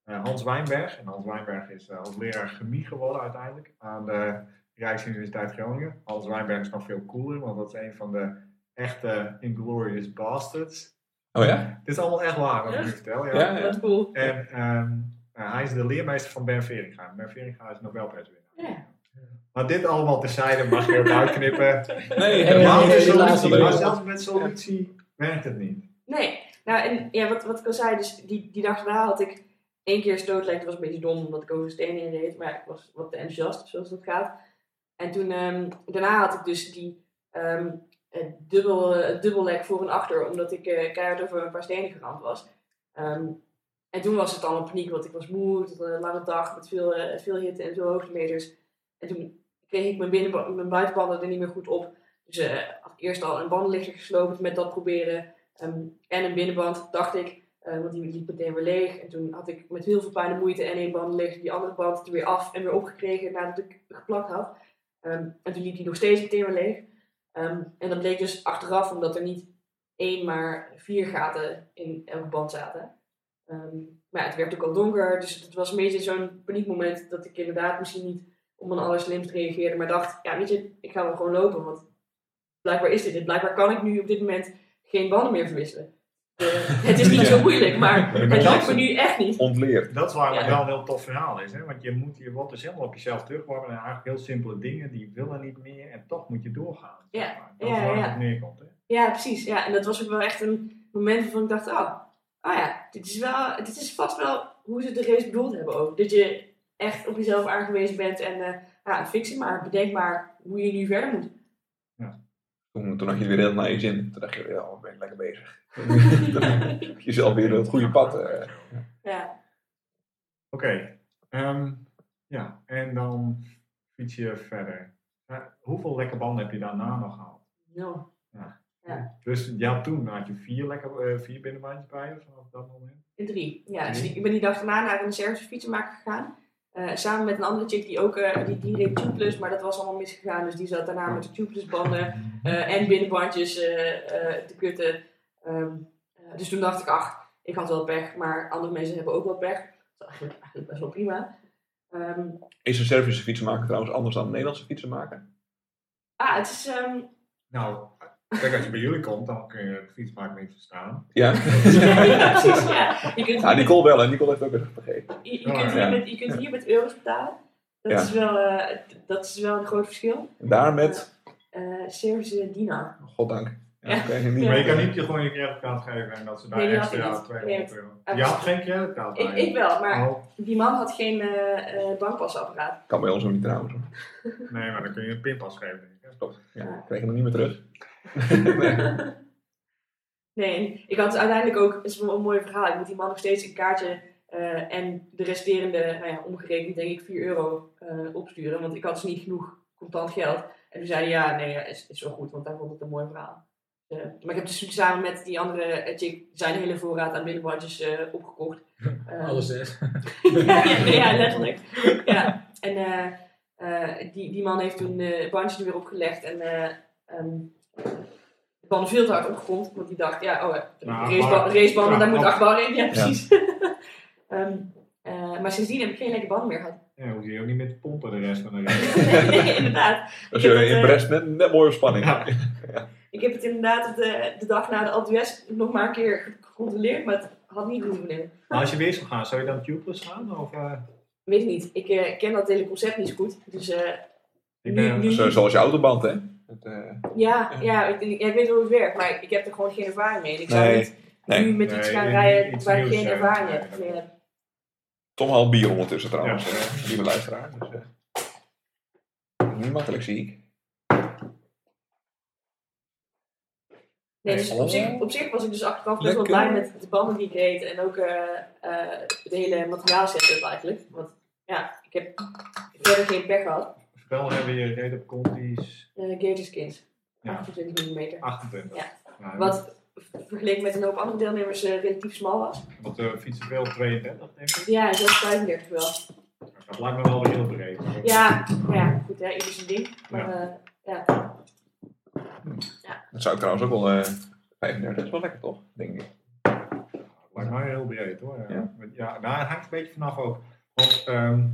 eh, Hans Wijnberg. En Hans Wijnberg is eh, als leraar chemie geworden uiteindelijk aan de Rijksuniversiteit Groningen. Hans Wijnberg is nog veel cooler, want dat is een van de echte Inglorious Bastards. Oh ja? Het is allemaal echt waar wat ik nu vertel. Ja. Ja, ja. Wat cool. En ehm, eh, hij is de leermeester van Ben Veringa. Ben Veringa is Nobelprijswinnaar. Ja. Maar dit allemaal terzijde mag je ook uitknippen. Nee, helemaal niet. maar zelfs met solutie werkt het niet. Nee, nou en ja, wat, wat ik al zei, dus die, die dag daarna had ik één keer stootlek. Dat was een beetje dom, omdat ik over stenen in reed, maar ik was wat te enthousiast, zoals dat gaat. En toen, ehm, daarna had ik dus die ehm, eh, dubbel, dubbellek voor en achter, omdat ik eh, keihard over een paar stenen geramd was. Ehm, en toen was het allemaal paniek, want ik was moe, het was een lange dag met veel, eh, veel hitte en veel hoogtemeters. En toen kreeg ik mijn, mijn buitenbanden er niet meer goed op. Dus ik eerst al een bandenlichter gesloopt met dat proberen. Ehm, en een binnenband, dacht ik, eh, want die liep meteen weer leeg. En toen had ik met heel veel pijn en moeite en één bandenlichter die andere band er weer af en weer opgekregen nadat ik geplakt had. Ehm, en toen liep die nog steeds meteen weer leeg. Ehm, en dat bleek dus achteraf omdat er niet één, maar vier gaten in elke band zaten. Maar het werd ook al donker, dus het was een beetje zo'n paniekmoment dat ik inderdaad misschien niet op mijn allerslimst reageerde, maar dacht, ja weet je, ik ga wel gewoon lopen, want blijkbaar is dit het. Blijkbaar kan ik nu op dit moment geen banden meer verwisselen. Eh, het is niet Ja. zo moeilijk, maar het lukt me nu echt niet. Ontleerd. Dat is waar het Ja. wel een heel tof verhaal is. Hè? Want je, moet, je wordt dus helemaal op jezelf terugworpen. En eigenlijk heel simpele dingen, die willen niet meer. En toch moet je doorgaan. zeg Ja. maar. Dat Ja, is waar ja. het neerkomt. Hè? Ja, precies. Ja, en dat was ook wel echt een moment waarvan ik dacht, oh, oh ja, dit is, wel, dit is vast wel hoe ze de race bedoeld hebben ook. Dat je echt op jezelf aangewezen bent en eh ja, fix het maar, bedenk maar hoe je nu verder moet. Toen, toen had je het weer heel naar je zin. Toen dacht je, ja, ik ben lekker bezig. je zelf weer het goede pad. eh. Ja. Oké. ehm, ja, en dan fiets je verder. Ja, hoeveel lekke banden heb je daarna nog gehaald? Nul. Dus ja, toen had je vier, lekker, eh, vier binnenbandjes bij je vanaf dat moment. In drie. Ja, dus ik ben die dag daarna naar een servicefietsenmaker gegaan. Eh, samen met een andere chick die ook, eh, die, die reed tubeless, maar dat was allemaal misgegaan. Dus die zat daarna met de tubeless banden eh, en binnenbandjes eh, eh, te kutten. Ehm, eh, dus toen dacht ik, ach, ik had wel pech, maar andere mensen hebben ook wel pech. Dat is eigenlijk, eigenlijk best wel prima. Ehm, Is een Servische fietsenmaker trouwens anders dan een Nederlandse fietsenmaker? ah, het is... ehm, Nou, kijk, als je bij jullie komt, dan kun je de fietsmaker niet verstaan. Ja? ja, precies, ja. Je kunt, ja, Nicole wel. En Nicole heeft ook een vergeten. je, je Oh, kunt ja. hier met, je kunt hier met euro's betalen. Dat, Ja. is wel, eh, dat is wel een groot verschil. En daar met, Servische dinar. goddank. Ja, Ja. oké, niet Maar je kan niet je gewoon je creditcard geven en dat ze daar Nee, extra ik niet. 200 euro. Nee. Je had geen creditcard bij Ik, je? ik wel, maar Oh, die man had geen eh, eh, bankpasapparaat. Kan bij ons ook niet trouwens. nee, maar dan kun je een pinpas geven. denk ik. Klopt. Ja, kreeg hem nog niet meer terug. nee, ik had uiteindelijk ook, het is wel een mooi verhaal, ik moet die man nog steeds een kaartje eh, en de resterende, nou ja, omgerekend denk ik 4 euro eh, opsturen. Want ik had dus niet genoeg contant geld. En toen zei hij, ja, nee, ja, is, is wel goed, want hij vond het een mooi verhaal. Eh, maar ik heb dus samen met die andere chick zijn hele voorraad aan binnenbandjes opgekocht. Eh, Alle zes. ja, ja, ja, letterlijk. Ja. En die, die man heeft toen de bandjes er weer opgelegd en eh ehm, banden veel te hard opgepompt. Want die dacht, ja, oh, Nou, racebanden, ja, daar moet acht bar in. Ja, precies. Ehm, eh, maar sindsdien heb ik geen lekker banden meer gehad. Ja, hoef je ook niet meer te pompen de rest van de nee, inderdaad. Als je in eh, Brest net, net mooi op spanning. Ja. Ik heb het inderdaad op de, de dag na de Alpe nog maar een keer gecontroleerd, maar het had niet moeten nemen. Maar als je weer zou gaan, zou je dan tubeless gaan? Of, eh, Weet ik niet. Ik ken dat hele concept niet zo goed. Dus eh, ik Nu- ben, nu- Zo- zoals je autoband, hè? Het, eh, Ja, ja ik, weet hoe het werkt, maar ik heb er gewoon geen ervaring mee. Ik zou Nee, niet nee. nu met Nee, iets gaan iets rijden waar ik geen ervaring heb. mee heb. Tom al bier ondertussen trouwens, Ja. lieve luisteraar. Dus, eh, niet makkelijk zie ik. Nee, dus op zich, op zich was ik dus achteraf best wel blij met de banden die ik reed en ook eh, eh, de hele materiaalsetup eigenlijk. Want ja, ik heb verder geen pech gehad. Spel hebben je reed op Conti's Uh, Gator Skins, Ja. 28 mm. 28. Ja. Nou, Wat vergeleken met een hoop andere deelnemers eh, relatief smal was. Want de fietsen veel 32, denk ik. Ja, zelfs 35 wel. Dat lijkt me wel weer heel breed. Ja, ja, goed hè, ieder zijn ding. Maar eh, ja, Dat zou ik trouwens ook wel... eh 35, dat is wel lekker toch? Denk ik. Lijkt mij heel breed hoor. Ja, Ja. ja nou, het hangt een beetje vanaf ook. Want ehm,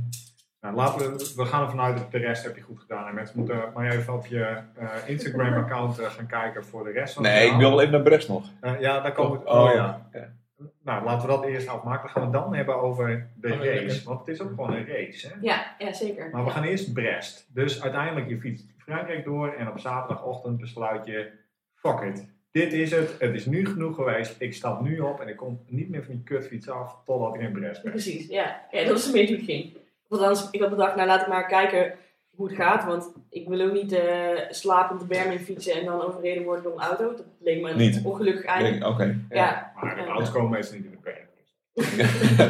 nou, laten we, we gaan ervan uit dat de rest heb je goed gedaan. En mensen moeten maar even op je eh, Instagram-account eh, gaan kijken voor de rest van Nee, ik wil wel even naar Brest nog. Eh, ja, daar komen we. Oh, Oh, ja. ja. Nou, laten we dat eerst afmaken. Dan gaan we het dan hebben over de Oh, race. lekker. Want het is ook gewoon een race. Hè? ja, ja zeker. Maar we gaan eerst Brest. Dus uiteindelijk je fietst Frankrijk door en op zaterdagochtend besluit je, fuck it. Dit is het, het is nu genoeg geweest. Ik stap nu op en ik kom niet meer van die kutfiets af totdat ik in Brest ben. Precies, ja. ja. Dat is een beetje hoe het ging. Want anders, ik had bedacht, nou laat ik maar kijken hoe het gaat. Want ik wil ook niet eh, slapend de berm in fietsen en dan overreden worden door een auto. Dat leek me een Niet. ongelukkig einde. Nee, Oké. Ja, Maar de Ja. auto's komen meestal niet in de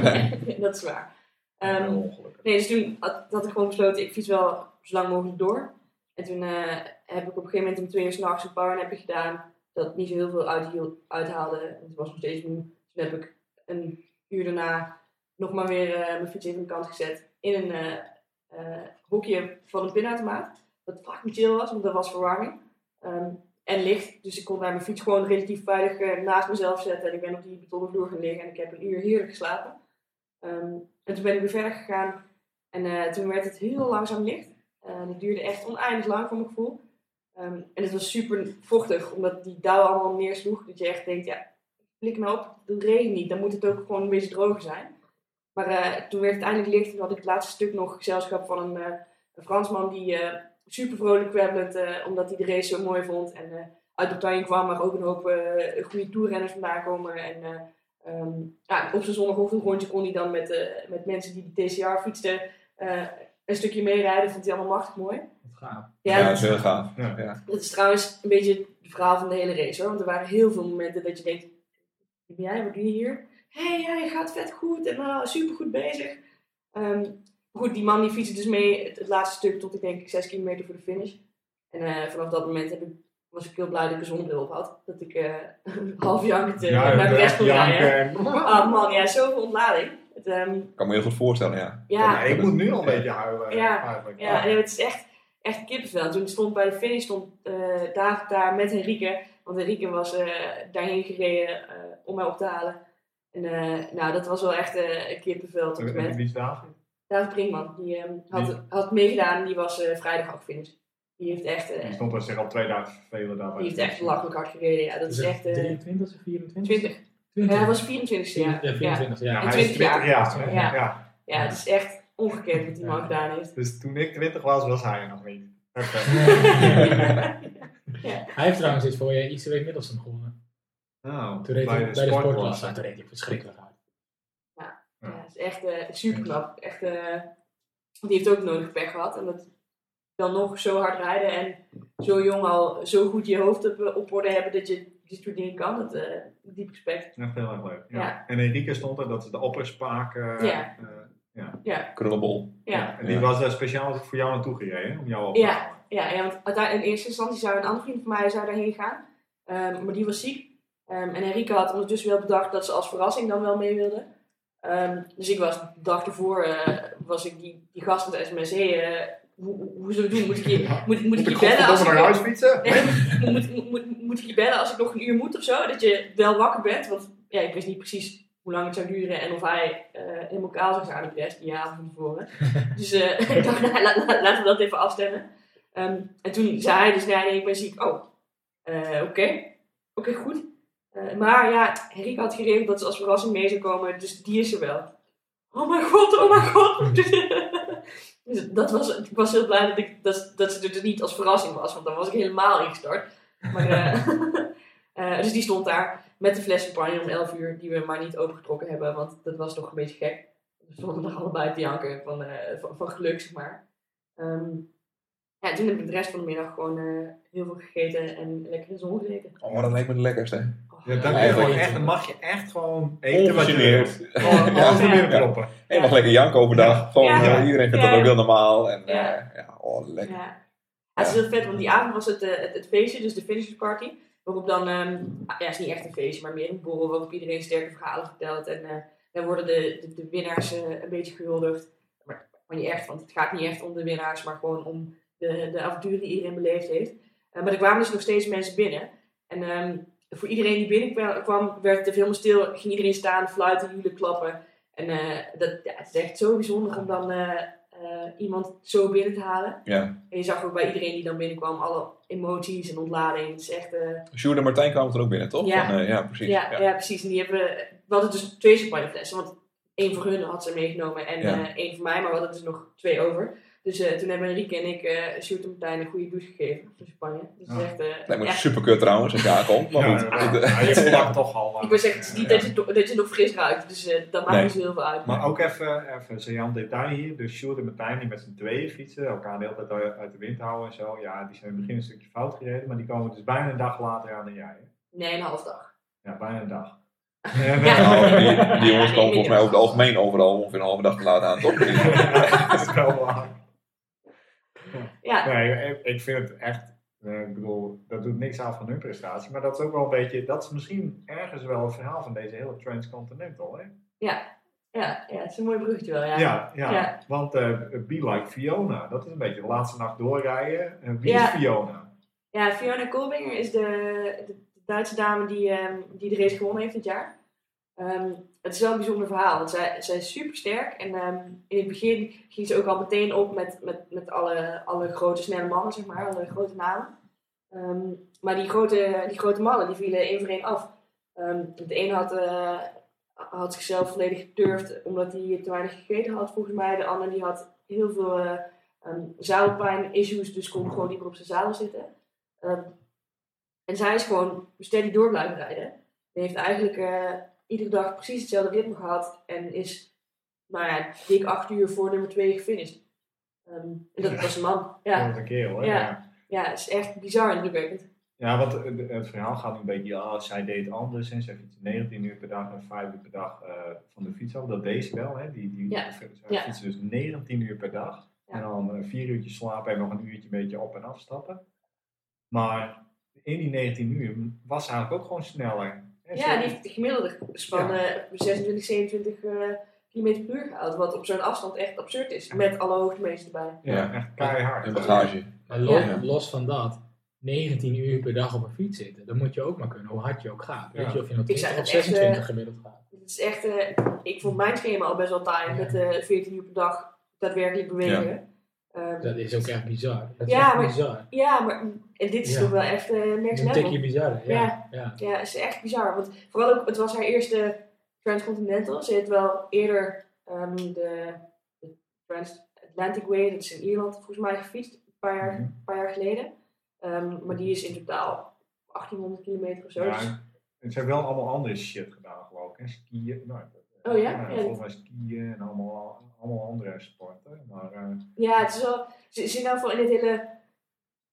nee. dat is waar. Ehm, nee, dus toen had, had ik gewoon besloten, ik fiets wel zo lang mogelijk door. En toen eh, heb ik op een gegeven moment om twee uur s'nachts een powernapje gedaan. Dat niet zo heel veel uithiel- uithaalde. En het was nog steeds moe. Toen heb ik een uur daarna nog maar weer eh, mijn fiets even aan de kant gezet. In een eh, eh, hokje van een pinautomaat. Dat fucking chill was, want dat was verwarming. Ehm, en licht. Dus ik kon daar mijn fiets gewoon relatief veilig eh, naast mezelf zetten. En ik ben op die betonnen vloer gaan liggen. En ik heb een uur heerlijk geslapen. Ehm, en toen ben ik weer verder gegaan. En toen werd het heel langzaam licht. Eh, dat duurde echt oneindig lang voor mijn gevoel. Ehm, en het was super vochtig, omdat die dauw allemaal neersloeg. Dat je echt denkt, ja, blik nou op, het regent niet. Dan moet het ook gewoon een beetje droog zijn. Maar eh, toen werd het eindelijk licht. Toen had ik het laatste stuk nog gezelschap van een, eh, een Fransman die eh, super vrolijk kwabbelend, eh omdat hij de race zo mooi vond. En eh, uit Bretagne kwam, maar ook een hoop eh, goede toerrenners vandaan komen. En eh, ehm, ja, op zijn zondagochtendrondje kon hij dan met, met mensen die de TCR fietsten, eh, een stukje meerijden. Vond hij allemaal machtig mooi. Wat gaaf. Ja, Ja, dat is heel gaaf. Ja. Ja. dat is trouwens een beetje het verhaal van de hele race hoor. Want er waren heel veel momenten dat je denkt: wie ben jij, wat doe je hier? Hé, hey, ja, je gaat vet goed en uh, super goed bezig. Ehm, goed, die man die fietste dus mee het, het laatste stuk tot ik denk 6 kilometer voor de finish. En eh, vanaf dat moment heb ik, was ik heel blij dat ik een zonnebril op had. Dat ik eh, half jankend uh, naar de rest kon rijden. Oh man, ja, zoveel ontlading. Het, ehm, Ik kan me heel goed voorstellen, ja. ja, ik moet nu al een beetje huilen. Ja, eigenlijk. Ja, en het is echt, echt kippenvel. Toen stond bij de finish stond uh, David daar met Henrike. Want Henrike was uh, daarheen gereden uh, om mij op te halen. En nou, dat was wel echt een kippenvel tot met. Wie is David? David Brinkman. Die um, had, die? had meegedaan en die was vrijdag ook finish. Die heeft echt... die stond er zich al twee dagen vervelen daarbij. Die heeft echt belachelijk hard gereden. Ja, dat is, is echt... 23 of 24? 20. 20. Ja, hij was 24 jaar. Ja, 24 jaar. Ja, ja. hij is 20 jaar. jaar. Ja. Ja. ja, het is echt ongekend wat die man gedaan heeft. Dus toen ik 20 was, was hij er nog niet. ja. Hij heeft trouwens iets voor je ICW Middelstum gewonnen. Oh, toen reed hij bij de sportklasse. Toen reed hij verschrikkelijk uit. Ja, is echt uh, super knap. Echt, uh, die heeft ook nodig pech gehad. En dat dan nog zo hard rijden en zo jong al zo goed je hoofd op, op orde hebben dat je dit soort dingen kan. Dat, uh, diep respect. Echt heel erg leuk. Ja. Ja. En Enrique stond er, dat is de opperspaak. Uh, Ja. uh, ja. Ja, Krullenbol. ja. En die Ja. was uh, speciaal voor jou naartoe gereden, om jou op te Ja. Ja, ja, want in eerste instantie zou een andere vriend van mij zou daarheen gaan. Ehm, maar die was ziek. Ehm, en Enrique had ondertussen wel bedacht dat ze als verrassing dan wel mee wilde. Ehm, dus ik was de dag ervoor uh, was ik die, die gast met sms. Hey, uh, hoe, hoe zullen we doen? Moet ik je, moet, moet ik je bellen als ik, naar huis fietsen? Nee, moet, moet, moet, moet ik je bellen als ik nog een uur moet of zo? Dat je wel wakker bent. Want ja, ik wist niet precies hoe lang het zou duren en of hij uh, helemaal kaal zou gaan op de rest die avond van tevoren. dus ik dacht, nou, la, la, laten we dat even afstemmen. Um, en toen zei hij dus, nee, nee, ik ben ziek. Oh, oké. Oké, okay, goed. Uh, maar ja, Henrike had geregeld dat ze als verrassing mee zou komen, dus die is er wel. Oh mijn god, oh mijn god. dus dat was, ik was heel blij dat, ik, dat, dat ze er dus niet als verrassing was, want dan was ik helemaal ingestort. Maar, uh, dus die stond daar met de fles champagne om 11 uur, die we maar niet opengetrokken hebben, want dat was toch een beetje gek. We stonden nog allebei te janken van, van, van, geluk, zeg maar. Um, ja, toen heb ik de rest van de middag gewoon heel veel gegeten en lekker in zon gezeten. Oh, dat lijkt me het lekkerste. Ja, dan, ja, gewoon echt, dan mag je echt gewoon eten wat je Ongegeneerd. Gewoon Ja. alles er binnen Ja. proppen. En je mag lekker janken overdag. Gewoon, Ja. eh, iedereen vindt Ja. dat ook heel normaal. En, Ja. eh, ja, oh, lekker. Ja. Ja, het is heel vet, want die avond was het, uh, het, het, feestje, dus de finishers party. Waarop dan, um, ja, het is niet echt een feestje, maar meer een borrel waarop iedereen sterke verhalen vertelt. En uh, dan worden de, de, de winnaars uh, een beetje gehuldigd. Maar, maar niet echt, want het gaat niet echt om de winnaars, maar gewoon om de, de avonturen die iedereen beleefd heeft. Uh, maar er kwamen dus nog steeds mensen binnen. En um, voor iedereen die binnenkwam, werd even helemaal stil. Ging iedereen staan, fluiten, joelen, klappen. En uh, dat, ja, het is echt zo bijzonder om dan uh, iemand zo binnen te halen. Ja. En je zag ook bij iedereen die dan binnenkwam, alle emoties en ontlading. Het is echt... Sjoerd en Martijn kwamen er ook binnen, toch? Ja. Ja, precies. Ja, ja. ja, precies. En die hebben... We hadden dus twee champagneflessen, want één voor hun had ze meegenomen en één voor mij, maar we hadden dus nog twee over. Dus uh, toen hebben Enrique en ik uh, Sjoerd en Martijn een goede douche gegeven van champagne. Dus is echt... uh, Lijkt me ja. super kut trouwens als je aankomt. Maar Ja, goed. ja, ja, eh, je toch al. Ik wil zeggen, het is niet Ja. dat, je, to- dat je nog fris ruikt, dus uh, dat maakt Nee. niet zo heel veel uit. Maar ook even, even Sejan detail hier. Dus Sjoerd en Martijn die met z'n tweeën fietsen, elkaar de hele tijd uit- de wind houden en zo. Ja, die zijn in het begin een stukje fout gereden, maar die komen dus bijna een dag later aan dan jij. Nee, een half dag. Ja, bijna een dag. Ja. nou, die, die jongens komen volgens mij over het algemeen overal ongeveer een halve dag te laat aan, toch? dat is wel waar. Ja, Nee, ik- ik vind het echt, eh, ik bedoel, dat doet niks aan van hun prestatie, maar dat is ook wel een beetje, dat is misschien ergens wel het verhaal van deze hele Transcontinental, hè? ja, ja, het is een mooi bruggetje wel, ja. Ja, ja, Ja. want eh Be Like Fiona, dat is een beetje de laatste nacht doorrijden. En wie Ja. is Fiona? Ja, Fiona Kolbinger is de, de, de Duitse dame die, ehm, die de race gewonnen heeft dit jaar. Ehm, het is wel een bijzonder verhaal, want zij, zij is super sterk. En ehm, in het begin ging ze ook al meteen op met, met, met alle, alle grote snelle mannen, zeg maar, alle grote namen. Ehm, maar die grote, die grote mannen die vielen één voor één af. Ehm, de een had, eh, had zichzelf volledig gedurfd omdat hij te weinig gegeten had, volgens mij. De ander die had heel veel eh ehm, zadelpijn-issues, dus kon gewoon niet meer op zijn zadel zitten. En zij is gewoon steady door blijven rijden. Die heeft eigenlijk eh, iedere dag precies hetzelfde ritme gehad en is, nou ja, dik acht uur voor nummer twee gefinished. Ehm, en dat was een man. Ja, Dat een kerel, hè? Ja. Ja. het is echt bizar indrukwekkend. Ja, want het, het verhaal gaat een beetje, ja, zij deed anders en zij fietste 19 uur per dag en 5 uur per dag eh, van de fiets af. Dat deed ze wel, hè. Die, die, Ja. Zij Ja. fietste dus 19 uur per dag. En dan eh, vier uurtjes slapen en nog een uurtje een beetje op en afstappen. Maar in die 19 uur was ze eigenlijk ook gewoon sneller. Ja, die heeft de gemiddelde Ja. eh, 26, 27 eh, km per uur gehaald. Wat op zo'n afstand echt absurd is. Met alle hoogtemeters erbij. ja, Ja. echt keihard. En bagage. Maar los, Ja. los van dat, 19 uur per dag op een fiets zitten, dan moet je ook maar kunnen, hoe hard je ook gaat. Weet je of je nou Ik zei 20 of het echt, 26 eh, gemiddeld gaat. Het is echt, eh, ik vond mijn schema al best wel taai Ja. met eh 14 uur per dag daadwerkelijk bewegen. Ehm, Dat is ook echt bizar. Dat is Ja, echt maar- bizar. ja, maar en dit is Ja. toch wel echt next Een tikje bizar. Ja. Ja. Ja. Ja, het is echt bizar. Want vooral ook, het was haar eerste Transcontinental. Ze heeft wel eerder ehm, de, de Transatlantic Way, dat is in Ierland volgens mij gefietst, een paar jaar, Mhm. paar jaar geleden. Ehm, maar die is in totaal 1800 kilometer of zo. Ja, Dus- en ze hebben wel allemaal andere shit gedaan, geloof ik. hè. Skiën. Nou, Oh ja? Ja, volgens mij skiën en allemaal, allemaal andere sporten. Maar eh, Ja, het is wel. Ze, ze in ieder geval in het hele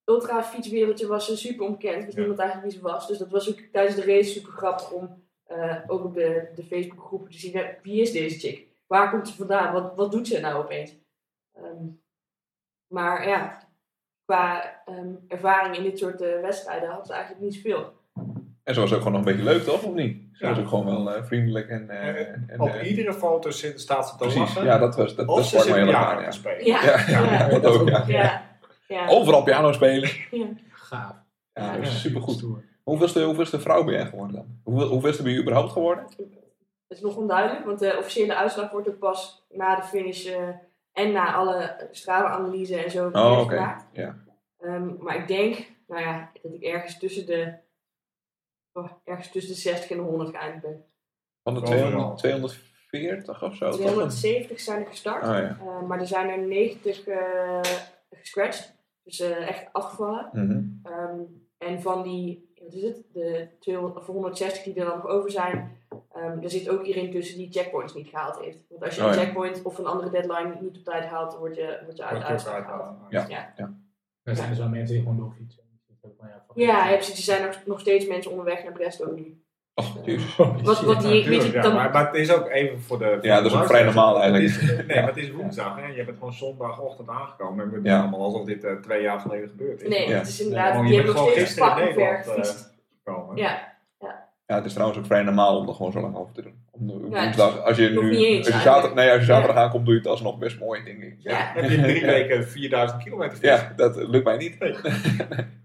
ultra fietswereldje was ze super onbekend. Wist Ja. niemand eigenlijk wie ze was. Dus dat was ook tijdens de race super grappig om eh, ook op de, de Facebook groepen te zien. Wie is deze chick? Waar komt ze vandaan? Wat, wat doet ze nou opeens? Ehm, maar ja, qua ehm, ervaring in dit soort eh, wedstrijden had ze eigenlijk niet zoveel. En ze was ook gewoon nog een beetje leuk, toch? Of niet? Ze Ja. was ook gewoon wel eh, vriendelijk en... eh, Eh, en op iedere foto zit- staat ze te Precies, lachen. ja, dat was dat, dat of ze sprak me zit heel erg piano aan, te ja. spelen. Ja, Ja, ja, ja, dat ook, ja. ja. ja. Overal piano spelen. Gaaf. Ja, dat Ja. is supergoed. Hoeveelste, hoeveelste vrouw ben jij geworden dan? Hoeveel, hoeveelste ben je überhaupt geworden? Het is nog onduidelijk, want de officiële uitslag wordt ook pas na de finish eh, en na alle Strava-analyse en zo Oh, gemaakt. Ja. Ehm, maar ik denk, nou ja, dat ik ergens tussen de, ergens tussen de 60 en de 100 geëindigd ben. Van de Overal. 200, 240 of zo? toch? 270 zijn er gestart, Oh ja. eh, maar er zijn er 90 eh gescratcht, dus eh, echt afgevallen. Mhm. Ehm, en van die, wat is het, de 200, of 160 die er dan nog over zijn, ehm er zit ook iedereen tussen die checkpoints niet gehaald heeft. Want als je Oh een ja. checkpoint of een andere deadline niet op tijd haalt, dan word je, word je uit uit- gehaald. Ja. Dan zijn er zo mensen die gewoon doorfietsen. Van, ja, precies. er zijn nog, nog steeds mensen onderweg naar Brest ook nu. Och, jezus. Holy Wat, wat die, weet je, ja, maar, maar het is ook even voor de. voor Ja, dat is ook vrij normaal eigenlijk. Is, nee, maar het is woensdag. Hè? Je bent gewoon zondagochtend aangekomen. En we doen Ja. allemaal alsof dit eh, twee jaar geleden gebeurd is. nee, Ja. het is inderdaad, je hebben bent nog gewoon steeds eh, gekomen. Ja, Ja, het is trouwens ook vrij normaal om er gewoon zo lang over te doen. Om de Ja, woensdag, als je nu, eens als je zaterdag, nee, als je zaterdag aankomt, doe je het alsnog best mooi, denk ik. Ja, Ja. Heb je in drie weken 4000 kilometer? Ja, dat lukt mij niet.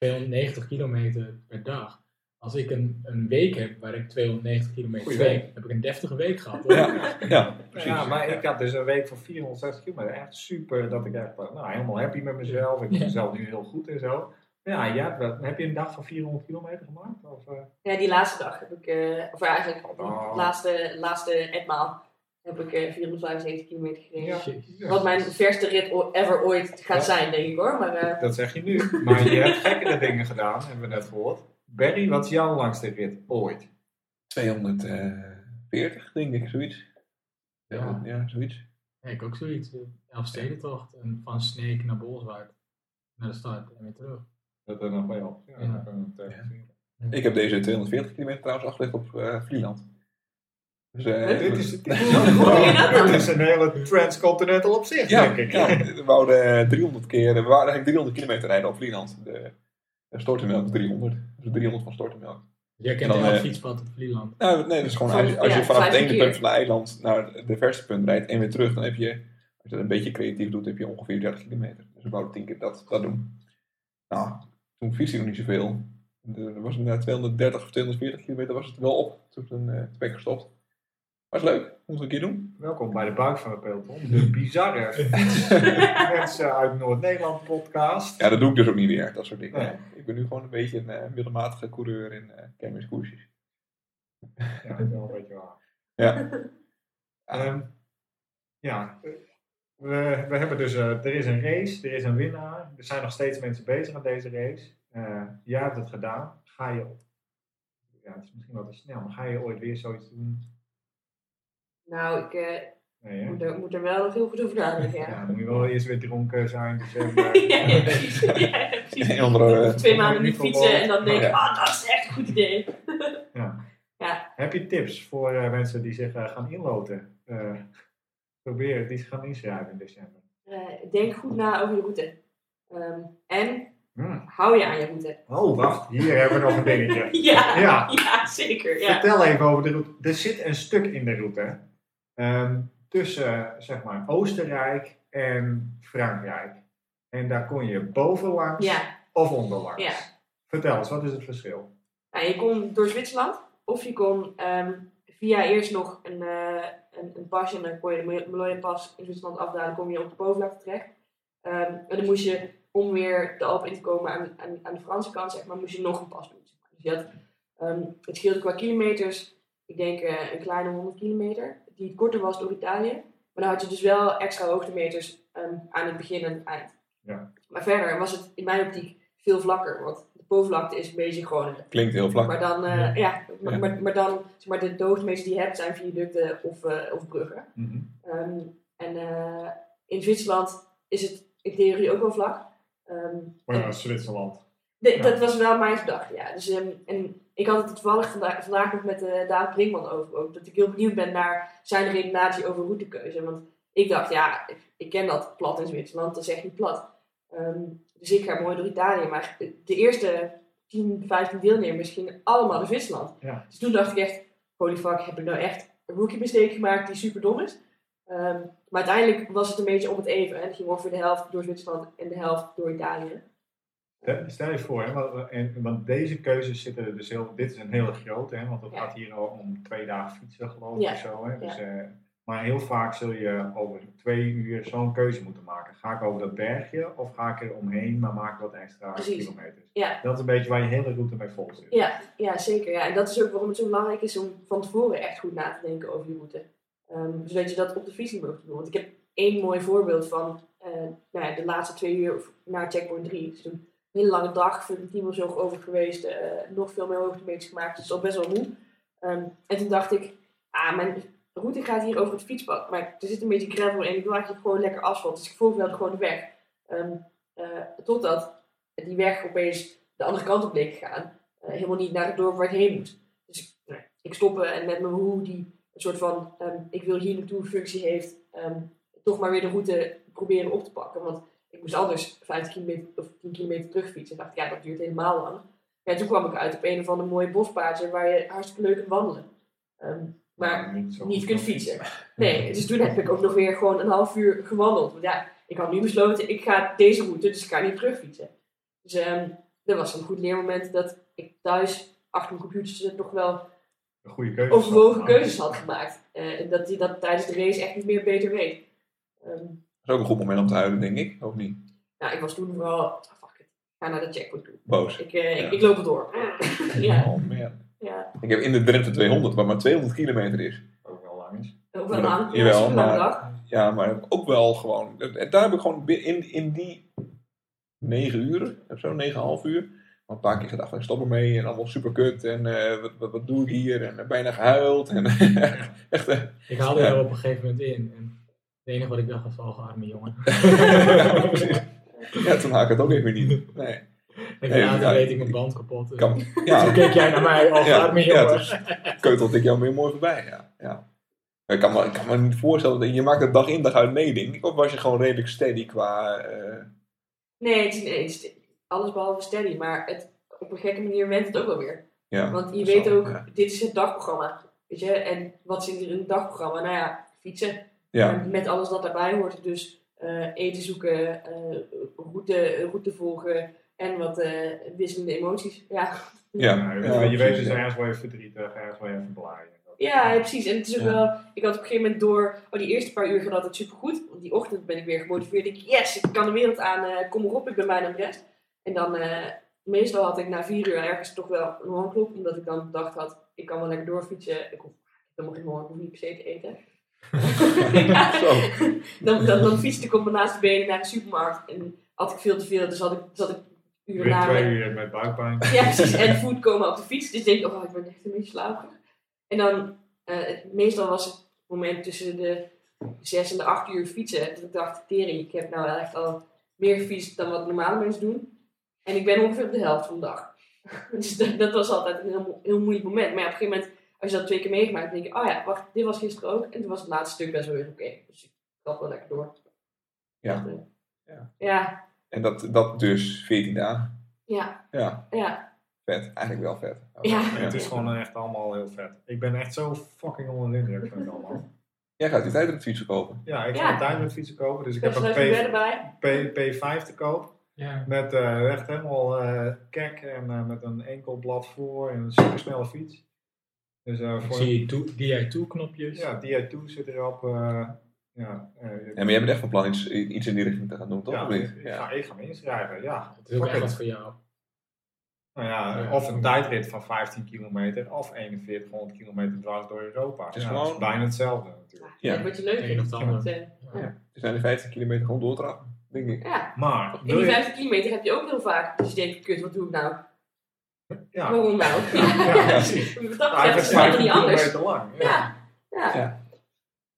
290 kilometer per dag. Als ik een, een week heb waar ik 290 kilometer week. heb ik een deftige week gehad. Hoor. Ja, ja precies. Ja, maar ik had dus een week van 460 kilometer. Echt super dat ik echt nou, helemaal happy met mezelf. Ik voel Ja. mezelf nu heel goed en zo. Ja, ja, heb je een dag van 400 kilometer gemaakt? Of, eh? ja, die laatste dag heb ik, eh, of eigenlijk Oh. het laatste, laatste etmaal, heb ik eh 475 kilometer gereden. Ja. Wat mijn verste rit o- ever ooit gaat Ja. zijn, denk ik hoor. Maar eh, Dat zeg je nu. Maar je hebt gekkere dingen gedaan, hebben we net gehoord. Barry, wat is jouw langste rit ooit? 240, denk ik, zoiets. Ja. ja zoiets. Ja, ik ook zoiets. Elfstedentocht en van Sneek naar Bolsward. Naar de start en weer terug. Dat er nog bij op. Ja, zien. Ik heb deze 240 kilometer trouwens afgelegd op eh Vlieland. Dus, eh, Dit is, dit, dit een hele transcontinental op zich, ja, denk ik. ja, we wouden 300 keer, we waren eigenlijk 300 kilometer rijden op Vlieland. De, de Stortenmelk is 300. Dus 300 van Stortenmelk. Jij kent Dan, elk eh, fietspad op Vlieland. Nou, nee, dat is gewoon Van- als je, als je ja, vanaf het ene punt van het eiland naar de verste punt rijdt en weer terug, dan heb je, als je dat een beetje creatief doet, heb je ongeveer 30 kilometer. Dus we wouden 10 keer dat, dat doen. Nou, toen fietste ik nog niet zoveel. Er was na 230 of 240 kilometer was het wel op. Toen eh, ben ik gestopt. Was leuk, moeten we een keer doen. Welkom bij de buik van het peloton. De bizarre mensen uit Noord-Nederland podcast. Ja, dat doe ik dus ook niet meer, dat soort dingen. Nee. Ik ben nu gewoon een beetje een eh, middelmatige coureur in uh, kermiskoersjes. Ja, dat is wel een beetje waar. Ja. Ehm, ja, we, we hebben dus, eh, er is een race, er is een winnaar. Er zijn nog steeds mensen bezig aan deze race. Jij hebt het gedaan. Ga je, ja, het is misschien wat te snel, maar ga je ooit weer zoiets doen? Nou, ik, eh, Nee? Moet er, moet er wel heel goed over nadenken, Ja, ja. dan moet je wel eerst weer dronken zijn. december. ja, ja, precies. Ja, precies. Een andere, Of twee maanden niet fietsen en dan denk ik, Ja. ah, dat is echt een goed idee. Heb je tips voor eh, mensen die zich eh, gaan inloten? Eh probeer die zich gaan inschrijven in december. Eh, denk goed na over je route. Ehm, en Hmm. hou je aan je route. Oh, wacht. Hier hebben we nog een dingetje. Ja, ja. Ja. zeker. Ja. Vertel even over de route. Er zit een stuk in de route ehm, tussen zeg maar Oostenrijk en Frankrijk. En daar kon je bovenlangs Ja, of onderlangs. ja. Vertel eens, wat is het verschil? Nou, je kon door Zwitserland of je kon ehm, via eerst nog een, eh, een, een pasje en dan kon je de Maloja-pas in Zwitserland afdalen, kom je op de bovenvlakte terecht. Ehm, en dan moest je, om weer de Alpen in te komen aan, aan, aan de Franse kant, zeg maar, moest je nog een pas doen. Zeg maar. Dus je had, het scheelde qua kilometers, ik denk eh, een kleine 100 kilometer, die korter was door Italië. Maar dan had je dus wel extra hoogtemeters ehm, aan het begin en het eind. Ja. Maar verder was het in mijn optiek veel vlakker, want de bovenvlakte is een beetje gewoon klinkt heel vlak. maar dan, eh, ja. maar, maar, maar dan, zeg maar, de, de hoogtemeters die je hebt zijn viaducten of, eh, of bruggen. Mhm. Ehm, en eh, in Zwitserland is het in theorie ook wel vlak. Ehm, Maar en- ja, Zwitserland. de- ja. Dat was wel mijn gedachte, ja. Dus, ehm, en ik had het toevallig vandaag, vandaag nog met uh, David Brinkman over. Ook, dat ik heel benieuwd ben naar zijn redenatie over routekeuze. Want ik dacht, ja, ik, ken dat plat in Zwitserland, dat is echt niet plat. Ehm, dus ik ga mooi door Italië. Maar de eerste 10, 15 deelnemers gingen allemaal naar Zwitserland. Ja. Dus toen dacht ik echt, holy fuck, heb ik nou echt een rookie mistake gemaakt die super dom is? Ehm, maar uiteindelijk was het een beetje om het even. En het ging ongeveer de helft door Zwitserland en de helft door Italië. Stel- je voor, hè, want, en, want deze keuzes zitten er dus heel. Dit is een hele grote, hè, want het Ja. gaat hier al om twee dagen fietsen, geloof ik. Ja. of Zo, hè, dus, eh, maar heel vaak zul je over twee uur zo'n keuze moeten maken. Ga ik over dat bergje of ga ik er omheen, maar maak wat extra Precies. kilometers? Dat is een beetje waar je hele route mee vol zit. Ja, ja, zeker. Ja. En dat is ook waarom het zo belangrijk is om van tevoren echt goed na te denken over je route. Ehm, zodat je dat op de fiets niet meer hoeft te doen. Want ik heb één mooi voorbeeld van eh, nou ja, de laatste twee uur naar checkpoint 3. Dus toen een hele lange dag, of zo over geweest. eh, nog veel meer hoogtemeters gemaakt. Dus al best wel moe. Ehm, en toen dacht ik, ah, mijn route gaat hier over het fietspad. Maar er zit een beetje gravel en ik wil eigenlijk gewoon lekker asfalt. Dus ik volgde gewoon de weg. Ehm, eh, totdat die weg opeens de andere kant op bleek te gaan. Eh, helemaal niet naar het dorp waar ik heen moet. Dus nou, ik stoppen en met mijn hoe die een soort van ehm, ik wil hier naartoe functie heeft, toch maar weer de route proberen op te pakken. Want ik moest anders 50 kilometer of 10 kilometer terugfietsen. En dacht ja, dat duurt helemaal lang. Ja, toen kwam ik uit op een of ander mooie bospaadje waar je hartstikke leuk kunt wandelen. Ehm, maar niet, niet kunt fietsen. Nee, dus toen heb ik ook nog weer gewoon een half uur gewandeld. Want ja, ik had nu besloten, ik ga deze route, dus ik ga niet terugfietsen. Dus ehm, dat was een goed leermoment dat ik thuis achter mijn computer toch wel Een goede keuze. overwogen keuzes had gemaakt. Eh, en dat hij dat tijdens de race echt niet meer beter weet. Ehm, is ook een goed moment om te huilen, denk ik. Of niet? nou, ik was toen vooral, ah, fuck it, ik ga naar de checkpoint toe. Boos. Ik, eh, Ja. ik, ik loop het door. ja, Oh man. ja. Ik heb in de Drenthe 200, waar maar 200 kilometer is. Ook wel lang is. Ook wel lang. Jawel, Ja, maar-. Ja, maar ook wel gewoon. Daar heb ik gewoon in, in die 9 uur of zo, 9,5 uur. al Een paar keer gedacht, ik stop ermee en allemaal super kut. En eh, wat, wat, wat doe ik hier? En eh, bijna gehuild. En, echt, eh, Ik haalde Ja. er op een gegeven moment in. En het enige wat ik dacht was, oh, arme jongen. ja. Ja, toen haak ik het ook even niet. Nee. En Nee, later ja, reed ik mijn band kapot. Dus Kan, Toen ja, keek jij naar mij, oh, Ja, arme ja, jongen. dus keutelt ik jou weer mooi voorbij. Ja, ja. Ik, kan me, ik kan me niet voorstellen, dat je maakt het dag in dag uit mee, denk ik. Of was je gewoon redelijk steady qua... eh, Nee, het is, nee, het is alles behalve steady, maar het, op een gekke manier went het ook wel weer. ja, Want je zo, weet ook, Ja, dit is het dagprogramma. Weet je, en wat zit er in het dagprogramma? Nou ja, fietsen. Ja. Met alles wat daarbij hoort. Dus eh, eten zoeken, eh, route, route volgen en wat eh, wisselende emoties. Ja. Ja, Ja, je, ja, je weet dus ergens waar je verdrietig, ergens waar je even blij. Ja, precies. En het is ook Ja. wel, ik had op een gegeven moment door, oh die eerste paar uur gaat altijd supergoed. Want die ochtend ben ik weer gemotiveerd. Ik yes, ik kan de wereld aan, eh, kom erop, ik ben bijna rest. En dan, eh, meestal had ik na vier uur ergens toch wel een hongerklop. Omdat ik dan dacht had, ik kan wel lekker doorfietsen. Ik hoef helemaal geen honger, ik hoef niet per se te eten. Ja. Dan, dan, dan fietste ik op mijn laatste benen naar de supermarkt. En had ik veel te veel, dus had ik, zat ik uren na. twee uur met buikpijn. ja, precies. En voet komen op de fiets. Dus ik denk, oh, ik ben echt een beetje slaperig. En dan, eh, meestal was het moment tussen de zes en de acht uur fietsen. Dat ik dacht, tering, ik heb nou echt al meer gefietst dan wat normale mensen doen. En ik ben ongeveer op de helft van de dag. dus dat, dat was altijd een heel, heel moeilijk moment. Maar ja, op een gegeven moment, als je dat twee keer meegemaakt, denk je, oh ja, wacht, dit was gisteren ook. En toen was het laatste stuk best wel weer oké. Dus ik had wel lekker door. Ja. Eh, Ja. Ja, En dat, dat dus 14 dagen. ja, Ja, ja. vet. Eigenlijk wel vet. Ja. Het is gewoon echt allemaal heel vet. Ik ben echt zo fucking onder de indruk van het allemaal. Jij gaat die tijd op fietsen kopen. Ja, ik Ja. ga een tijdrit fietsen kopen, dus ik heb een. P, P, P5 te koop. Ja. Met eh, echt helemaal eh kek en eh, met een enkel blad voor en een supersnelle fiets. Dus eh Ik voor zie toe- DI2 knopjes. ja, DI2 zit erop. eh ja, eh, Ja, maar jij bent echt van plan iets, iets in die richting te gaan doen, toch? ja, ik, Ja. ga, ik ga me inschrijven, ja. Het is ook echt wat voor jou. Nou ja, Ja. of een tijdrit van 15 kilometer of 4100 kilometer dwars door Europa. Het is ja, gewoon- dat is bijna hetzelfde natuurlijk. Ja. Dat wordt je leuk vindt. Ja. Er zijn de 15 kilometer gewoon doortrappen, denk ik. Ja, Maar, in wil die je, 50 kilometer heb je ook heel vaak dat je denkt, kut, wat doe ik nou? Ja, Waarom nou? ja, precies. Wat dat betreft is is het 15 niet anders. lang. Ja, ja. Ja.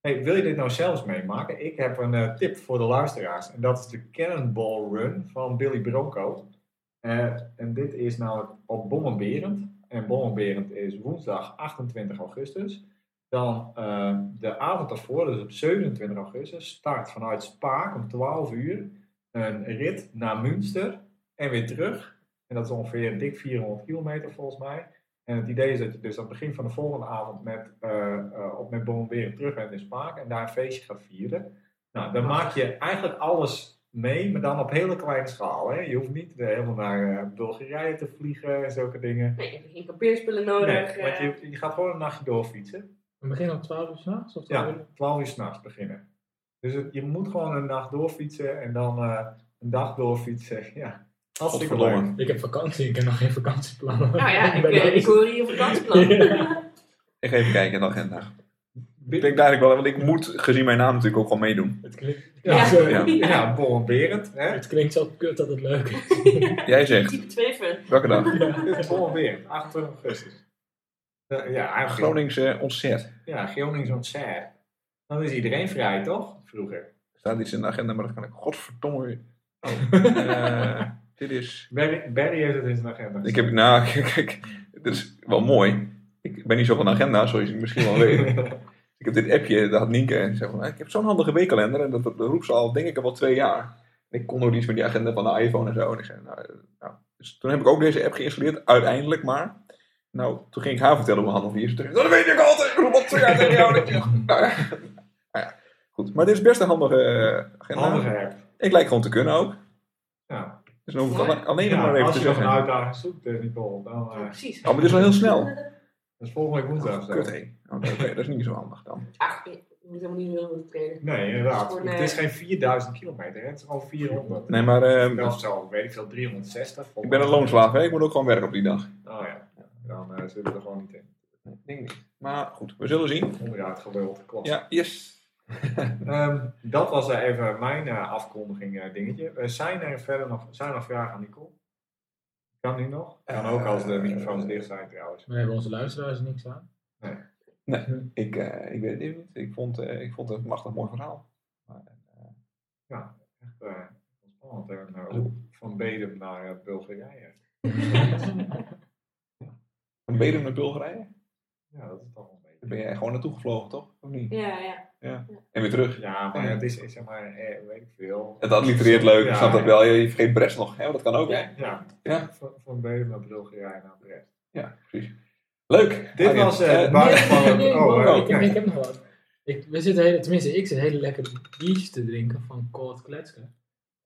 Hey, wil je dit nou zelfs meemaken? Ik heb een eh, tip voor de luisteraars. En dat is de Cannonball Run van Billy Bronco. Eh, en dit is nou op Bommenberend. En Bommenberend is woensdag 28 augustus. Dan eh, de avond daarvoor, dus op 27 augustus, start vanuit Spaak om 12 uur een rit naar Münster en weer terug. En dat is ongeveer dik 400 kilometer volgens mij. En het idee is dat je dus aan het begin van de volgende avond met, eh eh, op met Bommenberend terug bent in Spaak en daar een feestje gaat vieren. Nou, dan maak je eigenlijk alles mee, maar dan op hele kleine schaal. Hè? Je hoeft niet helemaal naar eh, Bulgarije te vliegen en zulke dingen. Nee, je hebt geen kampeerspullen nodig. Nee, want je, je gaat gewoon een nachtje doorfietsen. We beginnen om 12 uur s'nachts? Of 12 Ja, uur? 12 uur s'nachts beginnen. Dus het- je moet gewoon een nacht doorfietsen en dan eh, een dag doorfietsen. Ja, hartstikke Godverdomme. leuk. Ik heb vakantie, ik heb nog geen vakantieplannen. Nou ja, ik, ik hoor hier een vakantieplan. Ja. Ik ga even kijken in de agenda. Ik denk eigenlijk wel, want ik moet gezien mijn naam natuurlijk ook gewoon meedoen. Het klinkt, Ja, Ja. zo- Ja. Ja. Hè? het klinkt zo kut dat het leuk is. Jij zegt, Type 2 fun. welke dag? Is Bommenberend, 28 augustus. Ja, eigenlijk Groningse Ontzet. Ja, Gronings ontzet. Dan is iedereen vrij, toch? Vroeger. Er staat iets in de agenda, maar dat kan ik godverdomme. Oh, eh, dit is... Barry, Barry heeft het in zijn agenda. Ik heb, nou, kijk, dit is wel mooi. Ik ben niet zo van agenda, zoals je misschien wel weet. Ik heb dit appje, dat had Nienke, en ze zei van, ik heb zo'n handige weekkalender en dat, dat roept ze al, denk ik, al wel twee jaar. En ik kon nog iets met die agenda van de iPhone en zo. En ik zei, nou, nou. Dus toen heb ik ook deze app geïnstalleerd, uiteindelijk maar. Nou, toen ging ik haar vertellen hoe handig die is. Toen dat weet ik altijd, roep al twee jaar tegen jou. Nou ja. Nou ja, goed. Maar dit is best een handige eh, agenda. Handige app. Ik lijk gewoon te kunnen ook. Ja. Dus dan hoef ik Ja. alleen, alleen nog Ja, maar even als je nog een uitdaging zoekt, eh, Nicole, dan Ja, eh precies. Oh, maar dit is wel heel snel. dat is volgende week woensdag. Kut, hé. Oké, oké, dat is niet zo handig dan. Ach, je moet helemaal niet heel veel trainen. Nee, inderdaad. Het is gewoon, Het is eh, geen 4000 kilometer, hè. het is gewoon 400. Nee, maar ehm, Of zo, weet ik veel, 360. ik ben een loonslaaf, hè. Ik moet ook gewoon werken op die dag. Oh ja, dan eh, zitten we er gewoon niet in. Nee, denk ik niet. Maar goed, we zullen zien. Onderuit geluld, klopt. Ja, yes. Ehm, dat was even mijn eh, afkondiging eh, dingetje. Eh, zijn er verder nog, zijn er nog vragen aan Nicole? Kan nu nog? Kan ook als de microfoons dicht zijn trouwens. We hebben onze luisteraars er niks aan. Ik, eh, ik weet het niet. Ik vond, eh, ik vond het een machtig mooi verhaal. Maar, eh, Echt eh, spannend. hè. Nou, van Bedum naar Bulgarije. een Bedum naar Bulgarije? Ja, dat is toch. Daar ben jij gewoon naartoe gevlogen, toch? Of niet? Ja, ja. En weer terug. Ja, maar het is, is zeg maar, eh, weet ik veel. Het allitereert leuk, ik Ja, snap dat wel. Je vergeet Brest nog, hè? Dat kan ook, hè? Ja, Ja. Van, van Bedum naar Bulgarije naar Brest. Ja, precies. Leuk. Dit was eh, de eh, basis van het... Nee, Oh, eh, ik, ik heb nog wat. Ik, we zitten hele, tenminste, ik zit hele lekkere biertjes te drinken van Cold Kletske.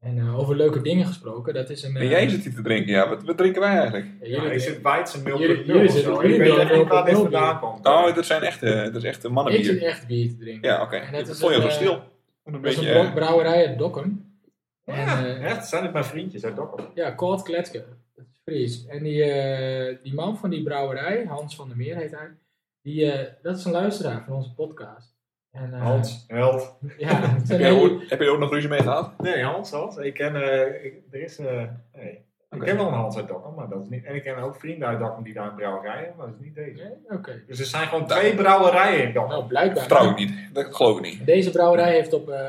En eh, over leuke dingen gesproken, dat is een... En eh, jij zit hier te drinken, ja. Wat, wat drinken wij eigenlijk? ja, Ja, jullie- is het Weidse 0.0 Jullie- of jullie zo? zitten- Ik jullie weet willen niet waar dit 0.0 vandaan komt. Oh, dat zijn echte, dat is echt een ik mannenbier. zit echt bier te drinken. Ja, oké. En dat vond je zo eh, stil. Een Dat is een bro- eh, brouwerij uit Dokkum. En, Ja, eh, echt? Zijn het mijn vriendjes uit Dokkum? Ja, Cold Kletske. Dat is Fries. En die, eh, die man van die brouwerij, Hans van der Meer heet hij, die, eh, dat is een luisteraar van onze podcast. En, eh, Hans, held. Ja, heb, jij heb je er ook nog ruzie mee gehad? Nee, Hans, Hans. Ik ken, eh, ik- er is, eh, nee. Ik ken wel een Hans uit Dokkum, maar dat is niet... En ik ken ook vrienden uit Dokkum die daar een brouwerij hebben, maar dat is niet deze. Nee? Oké. Dus er zijn gewoon twee brouwerijen in Dokkum. Nou, blijkbaar. Vertrouw ik niet. Dat geloof ik niet. Deze brouwerij heeft op, eh,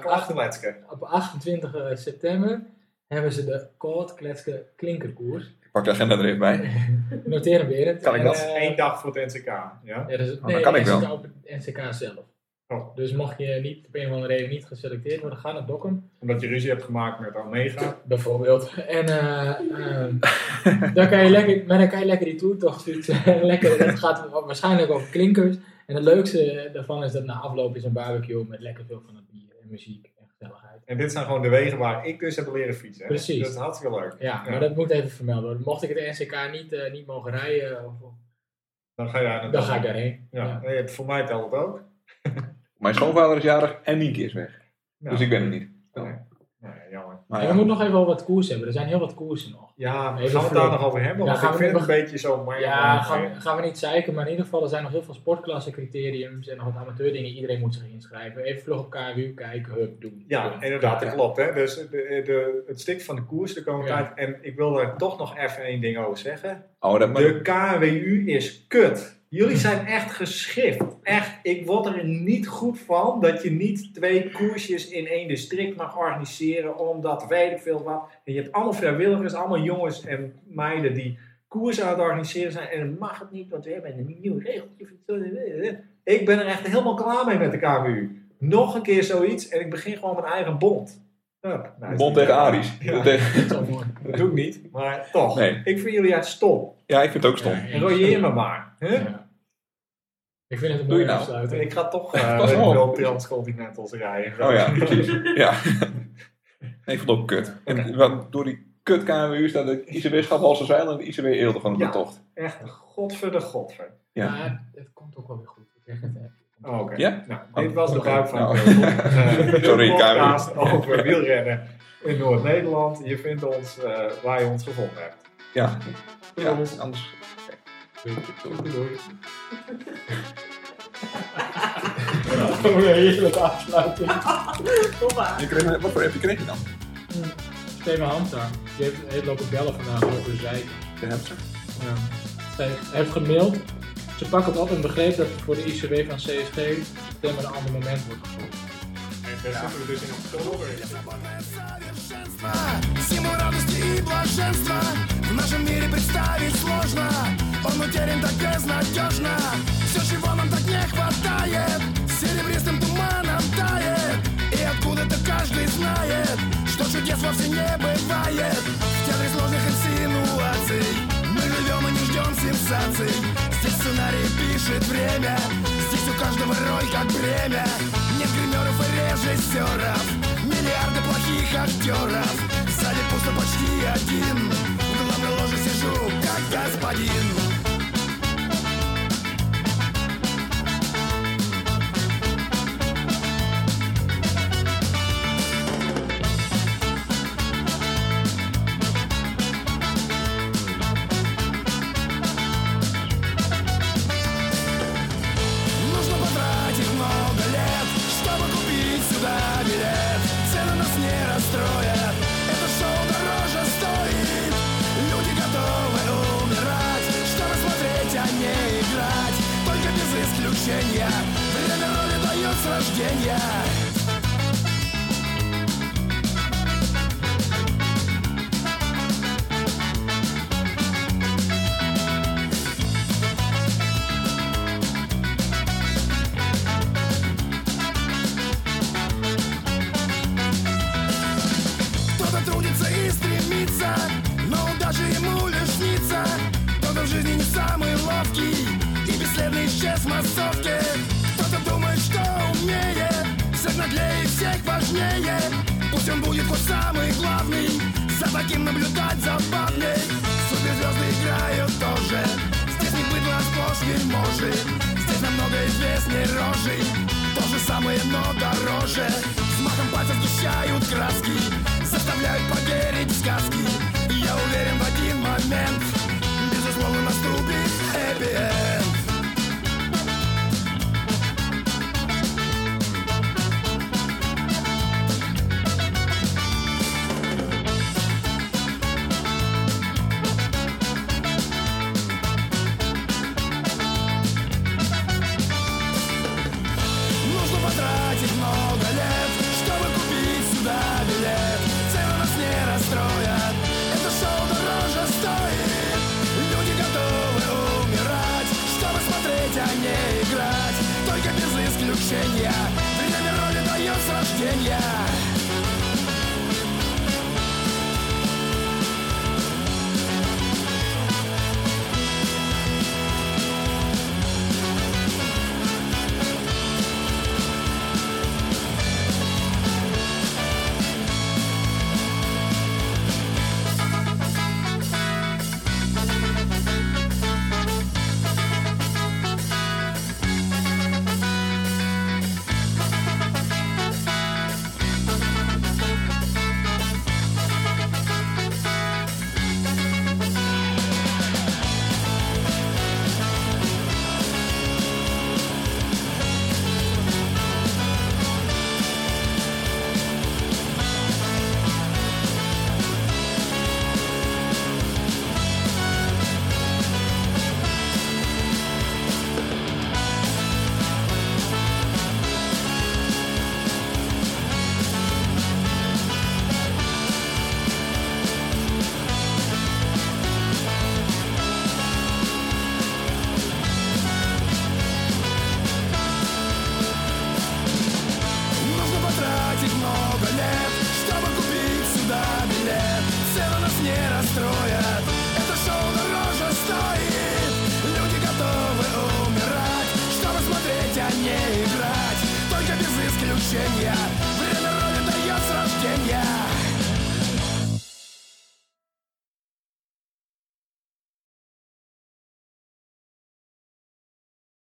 op 28 september hebben ze de Koud Kletske Klinkerkoers. Ik pak de agenda er even bij. Noteer hem weer. Kan ik dat? Eén dag voor het NCK. Ja? Ja, dus, dan nee, kan ik wel. op het NCK zelf. Oh. Dus mocht je niet, op een of andere reden niet geselecteerd worden, ga naar Dokkum. Omdat je ruzie hebt gemaakt met Omega. Bijvoorbeeld. En eh, ehm, dan kan je lekker, maar dan kan je lekker die toertocht fietsen. lekker, dat gaat waarschijnlijk over klinkers. En het leukste daarvan is dat na afloop is een barbecue met lekker veel van het bier en muziek en gezelligheid. En dit zijn gewoon de wegen waar ik dus heb leren fietsen. hè. Precies. Dat is hartstikke leuk. Ja, Ja. maar dat moet even vermeld worden. Mocht ik het NCK niet, eh, niet mogen rijden, of, Dan ga je naar dan ga ik daarheen. Ja, voor mij telt het ook. Mijn schoonvader is jarig en Nienke is weg. Ja. Dus ik ben er niet. Nee. Nee, jammer. Maar En ja. we moeten nog even over wat koers hebben. Er zijn heel wat koersen nog. Ja, maar Even gaan we het daar nog over hebben? Ja, Want gaan ik we vind het nog- een beetje zo... Maar Ja, gaan, we- gaan we niet zeiken, maar in ieder geval er zijn nog heel veel sportklassencriteriums en nog wat amateurdingen. Iedereen moet zich inschrijven. Even vlug op KWU kijken, hup, doen. Ja, Doen. inderdaad, dat Ja. klopt. Hè? Dus de, de, het stikt van de koers de komende Ja. tijd. En ik wil daar toch nog even één ding over zeggen. Oh, dat, maar, De KWU is kut. Jullie zijn echt geschift. Echt, ik word er niet goed van dat je niet twee koersjes in één district mag organiseren. Omdat weet ik veel wat. En je hebt allemaal vrijwilligers, allemaal jongens en meiden die koers aan het organiseren zijn. En dan mag het niet, want we hebben een nieuw regeltje. Ik ben er echt helemaal klaar mee met de KWU. Nog een keer zoiets en ik begin gewoon mijn eigen bond. Nou, Bond tegen Aries. Ja. Tegen- Dat is wel mooi. Dat doe ik niet, maar toch. Nee. Ik vind jullie uit stom. Ja, ik vind het ook stom. Ja, Royeer me maar. Hè? Ja. Ik vind het een Doe je mooie nou? afsluiting. Ik ga toch uh, wel transcontinentals rijden. Oh ja, precies. Ja. Nee, ik vond het ook kut. En wat- door die kut KMU staat de ICB Schaphalse Zeil en de ICB Eelde van de Ja. tocht. Echt, godver de godver. Ja. Maar het komt ook wel weer goed. Ik zeg het. Oh, Oké. Ja? Nou, dit was de buik van Nou. de. Sorry, de podcast KMU. over wielrennen in Noord-Nederland. Je vindt ons eh, waar je ons gevonden hebt. Ja. ja, Doei. anders... Doei. Doei. Oh, een heerlijke afsluiting. Hoppa. Je kreeg, wat voor appje kreeg je dan? Steven Hamstra. Die heeft, heeft lopen bellen vandaag over de zeiken. De hamster? Ja. Hij heeft gemaild. Ze pakken het op en begreep dat voor de ICW van CSG september een ander moment wordt gezocht. En daar zitten we dus in oktober. Всему радости и блаженства. В нашем мире представить сложно Он утерян так безнадежно Все, чего нам так не хватает Серебристым туманом тает. И откуда-то каждый знает Что чудес вовсе не бывает. В театре сложных инсинуаций Мы живем и не ждем сенсаций. Здесь сценарий пишет время Здесь у каждого роль как и режиссеров. Миллиарды плохих актеров. Сзади пусто почти один. В главной ложе сижу, как господин